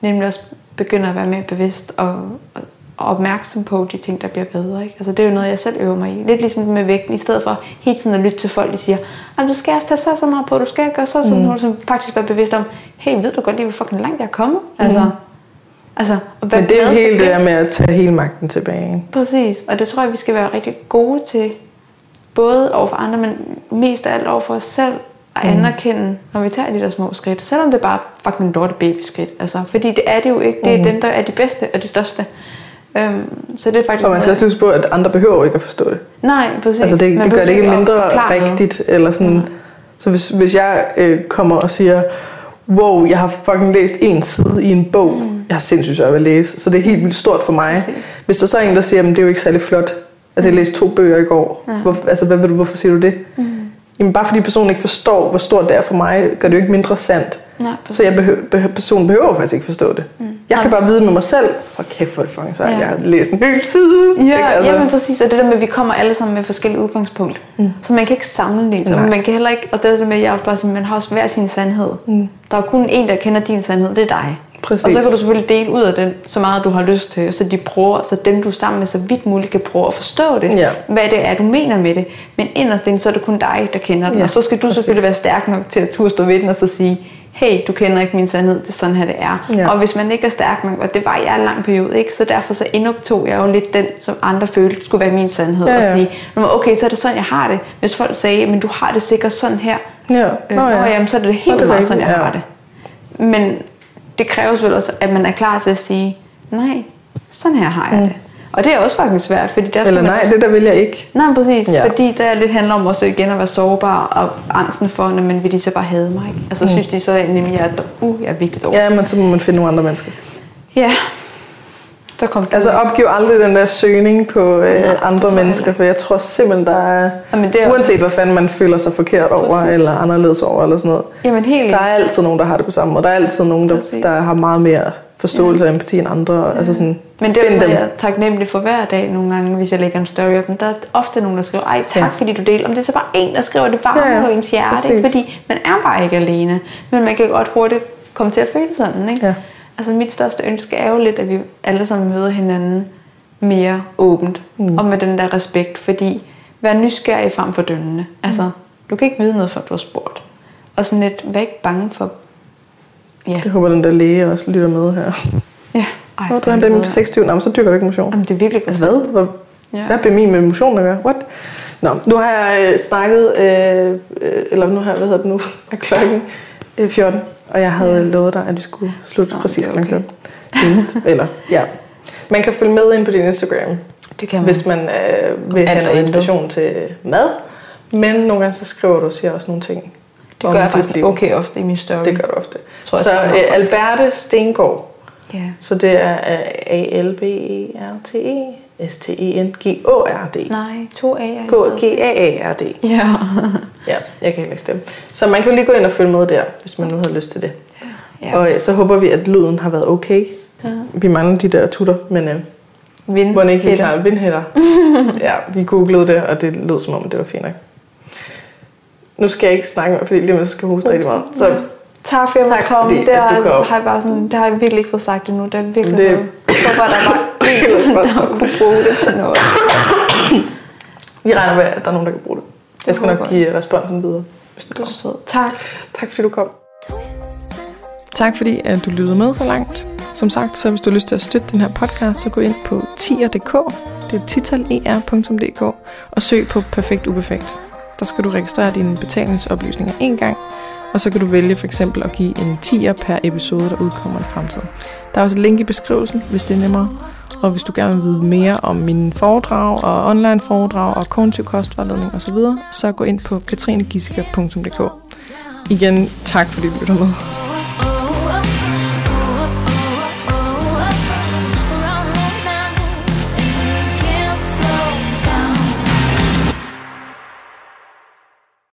nemlig også begynder at være mere bevidst og, og opmærksom på de ting, der bliver bedre. Ikke? Altså, det er jo noget, jeg selv øver mig i. Lidt ligesom med vægten, i stedet for hele tiden at lytte til folk, der siger, at du skal også tage så, så meget på, du skal gøre så, så, mm. så faktisk være bevidst om, hey, ved du godt lige, hvor fucking langt jeg er kommet? Mm. Altså, altså, Men det er jo helt det der med at tage hele magten tilbage. Præcis, og det tror jeg, vi skal være rigtig gode til, både over for andre, men mest af alt over for os selv, at anerkende, når vi tager de der små skridt, selvom det er bare fucking lorte babyskridt. Altså, fordi det er det jo ikke. Det er dem, der er de bedste og de største. Øhm, så det er faktisk Og man skal også huske på, at andre behøver ikke at forstå det. Nej, præcis. Altså det, Man det gør det ikke mindre forklare noget. rigtigt. Eller sådan. Så hvis, hvis jeg øh, kommer og siger, wow, jeg har fucking læst en side i en bog, mm. jeg har sindssygt svært ved at læse, så det er helt vildt stort for mig. Præcis. Hvis der så er en, der siger, at det er jo ikke særlig flot. Altså jeg læste to bøger i går. Ja. Hvor, altså hvad vil du, hvorfor siger du det? Mm. Jamen bare fordi personen ikke forstår, hvor stort det er for mig, gør det jo ikke mindre sandt. Nej, Så jeg behøver, behøver, personen behøver faktisk ikke forstå det. Mm. Jeg kan bare vide med mig selv, hvor kæft er det fucking sejt, Ja. jeg har læst en hel side. Ja, ikke? altså. jamen præcis. Og det der med, at vi kommer alle sammen med forskellige udgangspunkt. Mm. Så man kan ikke sammenligne sig. Men Man kan heller ikke, og det er det med, at jeg bare sådan, man har også hver sin sandhed. Mm. Der er kun en, der kender din sandhed, det er dig. Præcis. Og så kan du selvfølgelig dele ud af den, så meget du har lyst til, så de prøver, så dem du er sammen med, så vidt muligt kan prøve at forstå det, Ja. hvad det er, du mener med det. Men inderst inde, så er det kun dig, der kender den. Ja, og så skal du præcis. selvfølgelig være stærk nok til at turde stå ved den og så sige, hey, du kender ikke min sandhed, det er sådan her, det er. Ja. Og hvis man ikke er stærk nok, og det var jeg en lang periode, ikke? så derfor så indoptog jeg jo lidt den, som andre følte skulle være min sandhed. Ja, ja. Og sige, "Nå, okay, så er det sådan, jeg har det. Hvis folk sagde, men du har det sikkert sådan her, Ja. øh, Nå, ja. jamen, så er det helt det meget sådan, jeg rigtigt, har ja. det. Men det kræver selvfølgelig også, at man er klar til at sige, nej, sådan her har jeg det. Og det er også faktisk svært, fordi der Eller nej, også, det der vil jeg ikke. Nej, præcis. Ja. Fordi der lidt handler om også igen at være sårbar og angsten for, at men vil de så bare hade mig? Ikke? Altså mm. synes de så nemlig, at uh, jeg er virkelig dårlig. Ja, men så må man finde nogle andre mennesker. Ja. Så kom. Altså opgiv aldrig den der søgning på øh, Nej, andre mennesker, for jeg tror simpelthen, der er... Jamen, det er Uanset hvad fanden man føler sig forkert over, Præcis. eller anderledes over, eller sådan noget. Jamen helt Der er altid nogen, der har det på samme måde. Der er altid nogen, der, Præcis. der har meget mere forståelse og empati end andre. Altså sådan, Men det er jo dem. jeg er taknemmelig for hver dag nogle gange, hvis jeg lægger en story op. Men der er ofte nogen, der skriver, ej tak Ja. ja. fordi du deler. Om det er så bare en, der skriver, det varmer Ja, ja, ja. ja. på ens hjerte. Ikke? Præcis. Fordi man er bare ikke alene. Men man kan godt hurtigt komme til at føle sådan. Ikke? Ja. Altså mit største ønske er jo lidt, at vi alle sammen møder hinanden mere åbent. Mm. Og med den der respekt. Fordi vær nysgerrig frem for dømmende. Altså, du kan ikke vide noget, før du har spurgt. Og sådan lidt, vær ikke bange for... Ja. Jeg håber, den der læge også lytter med her. ja. Ej, Nå, du har en. BMI på 26, Nå, men så dyrker du ikke motion. Jamen, det er virkelig Altså hvad? Hvad, Ja. hvad er BMI med motion at gøre? What? Nå, nu har jeg øh, snakket, øh, øh, eller nu har jeg, hvad hedder det nu, er klokken øh, 14, og jeg havde lovet dig, at vi skulle slutte Nå, præcis er klokken okay. 14. Senest. eller, ja. Man kan følge med ind på din Instagram, Det kan man. hvis man øh, vil have noget inspiration til mad. Men nogle gange så skriver du og siger også nogle ting. Det gør jeg faktisk liv. okay ofte i min story. Det gør du ofte. Tror så jeg øh, Alberte Stengård, Ja. så det er øh, A-L-B-E-R-T-E S-T-E-N-G-O-R-D. Nej, to A'er stedet. G-A-A-R-D. Ja. Ja, jeg kan ikke læse det. Så man kan jo lige gå ind og følge med der, hvis man nu havde lyst til det. ja. Og øh, så håber vi, at lyden har været okay. Ja. Vi mangler de der tutter, men øh, Vind. ikke vi klarer vindhætter. ja, vi googlede det, og det lød som om, det var fint nok. Nu skal jeg ikke snakke mere, fordi lige om lidt så skal hoste rigtig meget. Så Tak for at jeg komme. fordi Det at har, du kom. har jeg bare sådan, det har jeg virkelig ikke fået sagt endnu. Det er virkelig Det- noget. Hvorfor der var en, der kunne bruge det til noget. vi regner med, at der er nogen, der kan bruge det. Jeg skal nok give responsen videre, hvis er kommer. sød. Tak. Tak fordi du kom. Tak fordi at du lyttede med så langt. Som sagt, så hvis du har lyst til at støtte den her podcast, så gå ind på tier.dk, det er titaler.dk, og søg på Perfekt Uperfekt. Der skal du registrere dine betalingsoplysninger en gang, og så kan du vælge for eksempel at give en tier per episode, der udkommer i fremtiden. Der er også et link i beskrivelsen, hvis det er nemmere. Og hvis du gerne vil vide mere om mine foredrag og online foredrag og kognitiv kostvejledning osv., så gå ind på katrinegissiker.dk. Igen, tak fordi du lytter med.